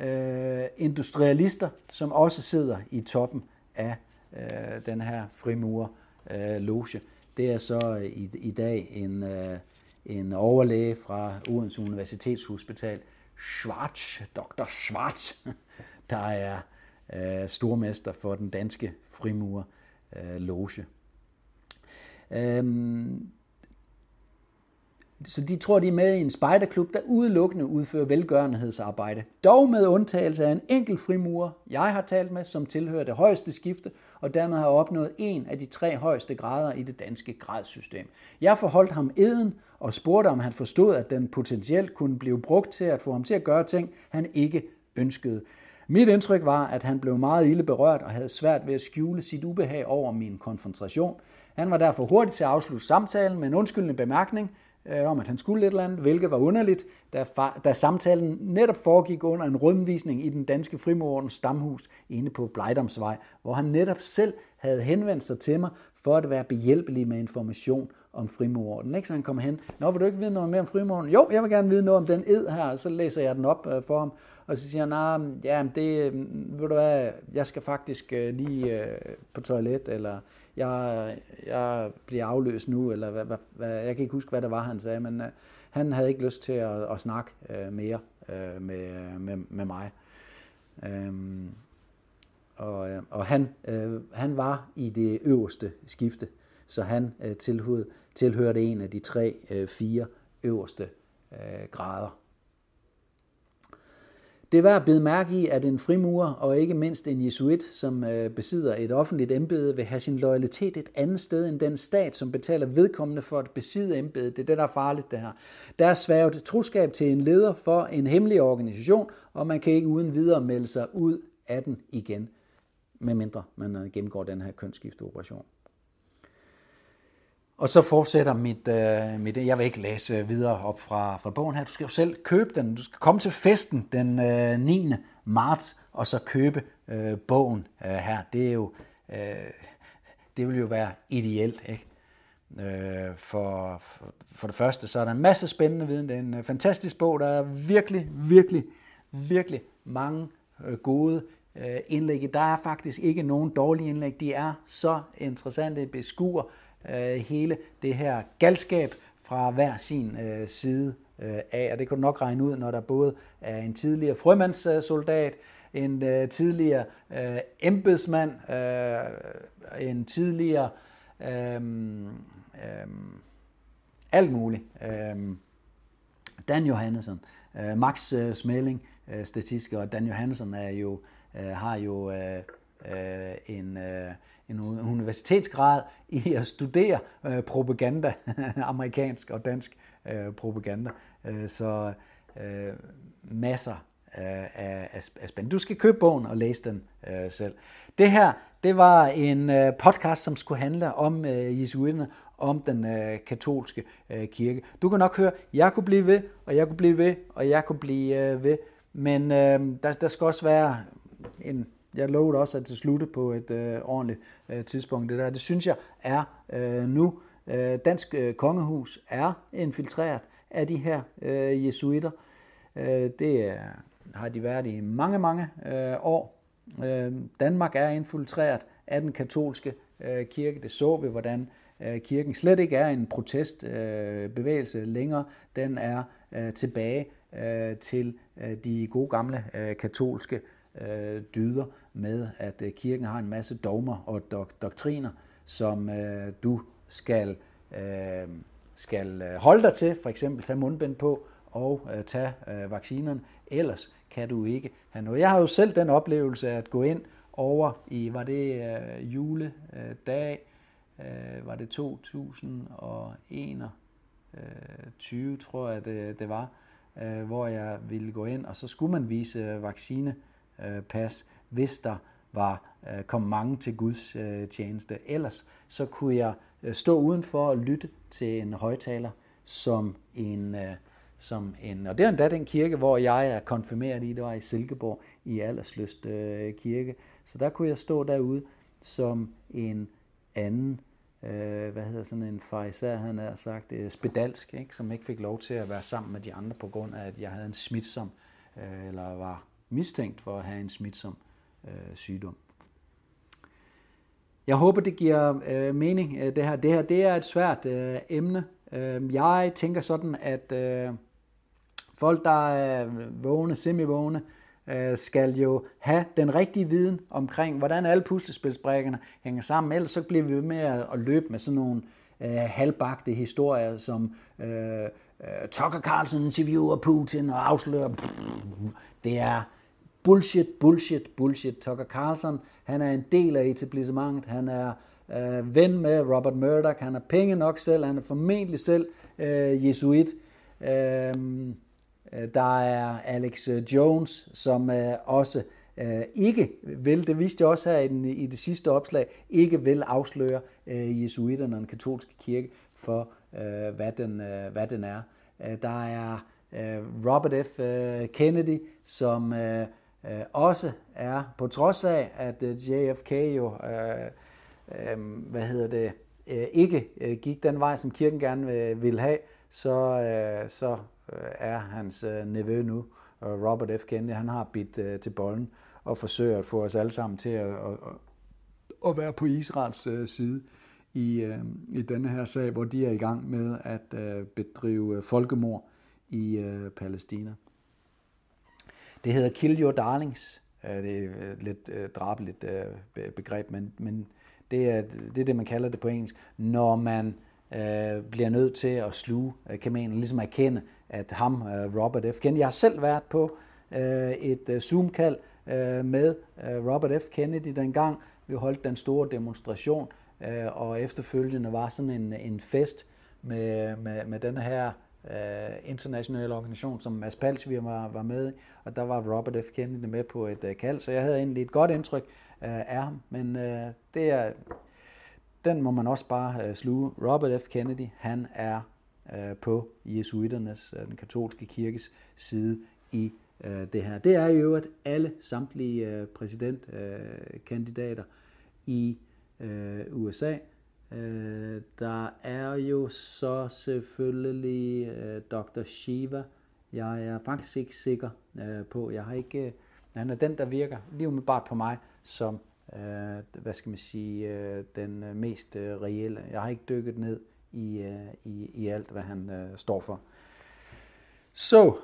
øh, industrialister, som også sidder i toppen af øh, den her frimurer øh, loge. Det er så i, i dag en, øh, en overlæge fra Odense Universitetshospital, Schwarz, Dr. Schwarz, der er øh, stormester for den danske frimurer øh, loge. Øhm, så de tror, de er med i en spejderklub, der udelukkende udfører velgørenhedsarbejde. Dog med undtagelse af en enkelt frimurer, jeg har talt med, som tilhører det højeste skifte, og dermed har opnået en af de tre højeste grader i det danske gradsystem. Jeg forholdt ham eden og spurgte, om han forstod, at den potentielt kunne blive brugt til at få ham til at gøre ting, han ikke ønskede. Mit indtryk var, at han blev meget ille berørt og havde svært ved at skjule sit ubehag over min konfrontation. Han var derfor hurtig til at afslutte samtalen med en undskyldende bemærkning øh, om, at han skulle et eller andet, hvilket var underligt, da, da samtalen netop foregik under en rundvisning i den danske frimorens stamhus inde på Blejdomsvej, hvor han netop selv havde henvendt sig til mig for at være behjælpelig med information om frimorden. Ikke? Så han kommer hen, Nå, vil du ikke vide noget mere om frimorden? Jo, jeg vil gerne vide noget om den ed her, og så læser jeg den op øh, for ham. Og så siger han, nah, ja, det, øh, ved du hvad, jeg skal faktisk øh, lige øh, på toilet, eller jeg, jeg bliver afløst nu, eller hvad, hvad, hvad, jeg kan ikke huske, hvad det var, han sagde, men øh, han havde ikke lyst til at, at snakke øh, mere øh, med, med, med mig. Øhm, og, øh, og han, øh, han var i det øverste skifte, så han øh, tilhørte, tilhørte en af de tre, øh, fire øverste øh, grader. Det er værd at bide mærke i, at en frimurer og ikke mindst en jesuit, som øh, besidder et offentligt embede, vil have sin loyalitet et andet sted end den stat, som betaler vedkommende for at besidde embedet. Det er det, der er farligt, det her. Der er svært troskab til en leder for en hemmelig organisation, og man kan ikke uden videre melde sig ud af den igen, medmindre man øh, gennemgår den her kønsskifteoperation. Og så fortsætter mit, øh, mit, jeg vil ikke læse videre op fra, fra bogen her, du skal jo selv købe den, du skal komme til festen den øh, 9. marts, og så købe øh, bogen øh, her. Det er jo, øh, det vil jo være ideelt, ikke? Øh, for, for, for det første, så er der en masse spændende viden. Det er en øh, fantastisk bog, der er virkelig, virkelig, virkelig mange øh, gode Øh, indlæg. Der er faktisk ikke nogen dårlige indlæg. De er så interessante, beskuer øh, hele det her galskab fra hver sin øh, side af. Og det kunne du nok regne ud, når der både er en tidligere frømandssoldat, en tidligere embedsmand, en tidligere øhm, øhm, alt muligt. Dan Johannesson, øh, Max øh, Smelling, øh, statistiker, og Dan Johannesson er jo, øh, Øh, har jo øh, øh, en, øh, en universitetsgrad i at studere øh, propaganda, amerikansk og dansk øh, propaganda. Øh, så øh, masser øh, af, af, af spændende. Du skal købe bogen og læse den øh, selv. Det her, det var en øh, podcast, som skulle handle om øh, jesuiterne, om den øh, katolske øh, kirke. Du kan nok høre, jeg kunne blive ved, og jeg kunne blive ved, og jeg kunne blive øh, ved. Men øh, der, der skal også være en jeg lovede også, at det slutte på et øh, ordentligt øh, tidspunkt. Det, der. det synes jeg er øh, nu. Øh, Dansk øh, Kongehus er infiltreret af de her øh, jesuiter. Øh, det er, har de været i mange, mange øh, år. Øh, Danmark er infiltreret af den katolske øh, kirke. Det så vi, hvordan øh, kirken slet ikke er en protestbevægelse øh, længere. Den er øh, tilbage øh, til øh, de gode gamle øh, katolske øh, Øh, dyder med, at øh, kirken har en masse dogmer og dok- doktriner, som øh, du skal, øh, skal øh, holde dig til, for eksempel tage mundbind på og øh, tage øh, vaccinerne. Ellers kan du ikke have noget. Jeg har jo selv den oplevelse at gå ind over i, var det øh, juledag, øh, var det 2021, tror jeg det, det var, øh, hvor jeg ville gå ind, og så skulle man vise Øh, pas, hvis der var øh, kom mange til Guds øh, tjeneste. Ellers så kunne jeg øh, stå udenfor og lytte til en højtaler som en, øh, som en og det er endda den kirke, hvor jeg er konfirmeret i, det var i Silkeborg i Aldersløst øh, kirke. Så der kunne jeg stå derude som en anden, øh, hvad hedder sådan en fariser, han har sagt, øh, spedalsk, ikke? som ikke fik lov til at være sammen med de andre på grund af, at jeg havde en smitsom, øh, eller var mistænkt for at have en smitsom øh, sygdom. Jeg håber, det giver øh, mening, øh, det her. Det her det er et svært øh, emne. Øh, jeg tænker sådan, at øh, folk, der er vågne, semivågne, øh, skal jo have den rigtige viden omkring, hvordan alle puslespilsbrækkerne hænger sammen. Ellers så bliver vi ved med at, at løbe med sådan nogle øh, halvbagte historier, som øh, øh, Tucker Carlson interviewer Putin og afslører. Det er bullshit, bullshit, bullshit. Tucker Carlson, han er en del af etablissementet, han er øh, ven med Robert Murdoch, han har penge nok selv, han er formentlig selv øh, jesuit. Øhm, øh, der er Alex øh, Jones, som øh, også øh, ikke vil, det viste jeg også her i, den, i det sidste opslag, ikke vil afsløre øh, jesuiterne og den katolske kirke for, øh, hvad, den, øh, hvad den er. Øh, der er øh, Robert F. Øh, Kennedy, som øh, øh, også er, på trods af, at øh, JFK jo, øh, øh, hvad hedder det, øh, ikke øh, gik den vej, som kirken gerne vil have, så, øh, så øh, er hans øh, nevø nu, øh, Robert F. Kennedy, han har bidt øh, til bolden og forsøger at få os alle sammen til at, at, at være på Israels øh, side i, øh, i denne her sag, hvor de er i gang med at øh, bedrive øh, folkemord i øh, Palæstina. Det hedder Kill Your Darlings, øh, det er et lidt øh, drabeligt begreb, men, men det, er, det er det, man kalder det på engelsk. Når man øh, bliver nødt til at sluge øh, kamelen, ligesom erkende, at ham, øh, Robert F. Kennedy, jeg har selv været på øh, et øh, Zoom-kald øh, med øh, Robert F. Kennedy dengang. Vi holdt den store demonstration, øh, og efterfølgende var sådan en, en fest med, med, med den her øh, internationale organisation, som Mads Palsvier var, var med i, og der var Robert F. Kennedy med på et øh, kald, så jeg havde egentlig et godt indtryk øh, af ham, men øh, det er, den må man også bare øh, sluge. Robert F. Kennedy, han er øh, på jesuiternes, øh, den katolske kirkes side i øh, det her. Det er jo at alle samtlige øh, præsidentkandidater øh, i øh, USA. Øh, der er jo så selvfølgelig øh, Dr. Shiva. Jeg er faktisk ikke sikker øh, på. Jeg har ikke, øh, han er den, der virker lige umiddelbart på mig som øh, hvad skal man sige, øh, den øh, mest øh, reelle. Jeg har ikke dykket ned i, øh, i, i alt, hvad han øh, står for. Så,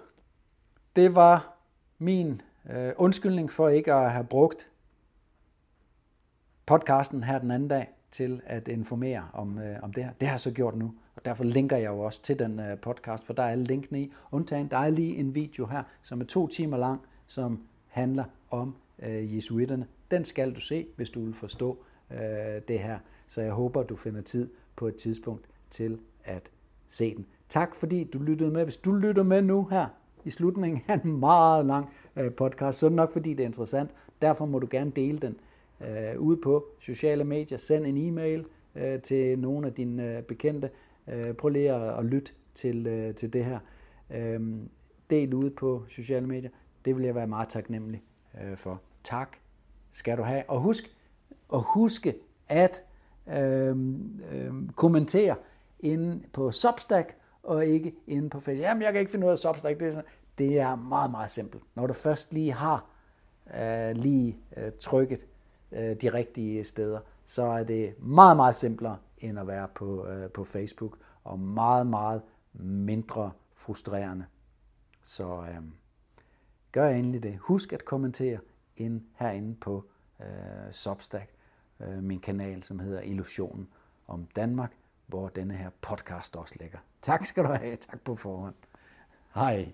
det var min øh, undskyldning for ikke at have brugt podcasten her den anden dag til at informere om, øh, om det her. Det har jeg så gjort nu, og derfor linker jeg jo også til den øh, podcast, for der er alle linkene i. Undtagen, der er lige en video her, som er to timer lang, som handler om øh, jesuitterne. Den skal du se, hvis du vil forstå øh, det her. Så jeg håber, du finder tid på et tidspunkt til at se den. Tak fordi du lyttede med. Hvis du lytter med nu her i slutningen af en meget lang øh, podcast, så er det nok fordi det er interessant. Derfor må du gerne dele den øh, ude på sociale medier. Send en e-mail øh, til nogle af dine øh, bekendte. Øh, prøv lige at, at lytte til, øh, til det her. Øh, del ude på sociale medier. Det vil jeg være meget taknemmelig øh, for. Tak skal du have. Og husk, og huske at øh, øh, kommentere inde på Substack, og ikke inde på Facebook. Jamen, jeg kan ikke finde ud af Substack. Det er, sådan. det er meget, meget simpelt. Når du først lige har øh, lige øh, trykket øh, de rigtige steder, så er det meget, meget simplere end at være på, øh, på Facebook, og meget, meget mindre frustrerende. Så øh, gør endelig det. Husk at kommentere ind herinde på øh, Substack, øh, min kanal, som hedder Illusionen om Danmark, hvor denne her podcast også ligger. Tak skal du have. Tak på forhånd. Hej.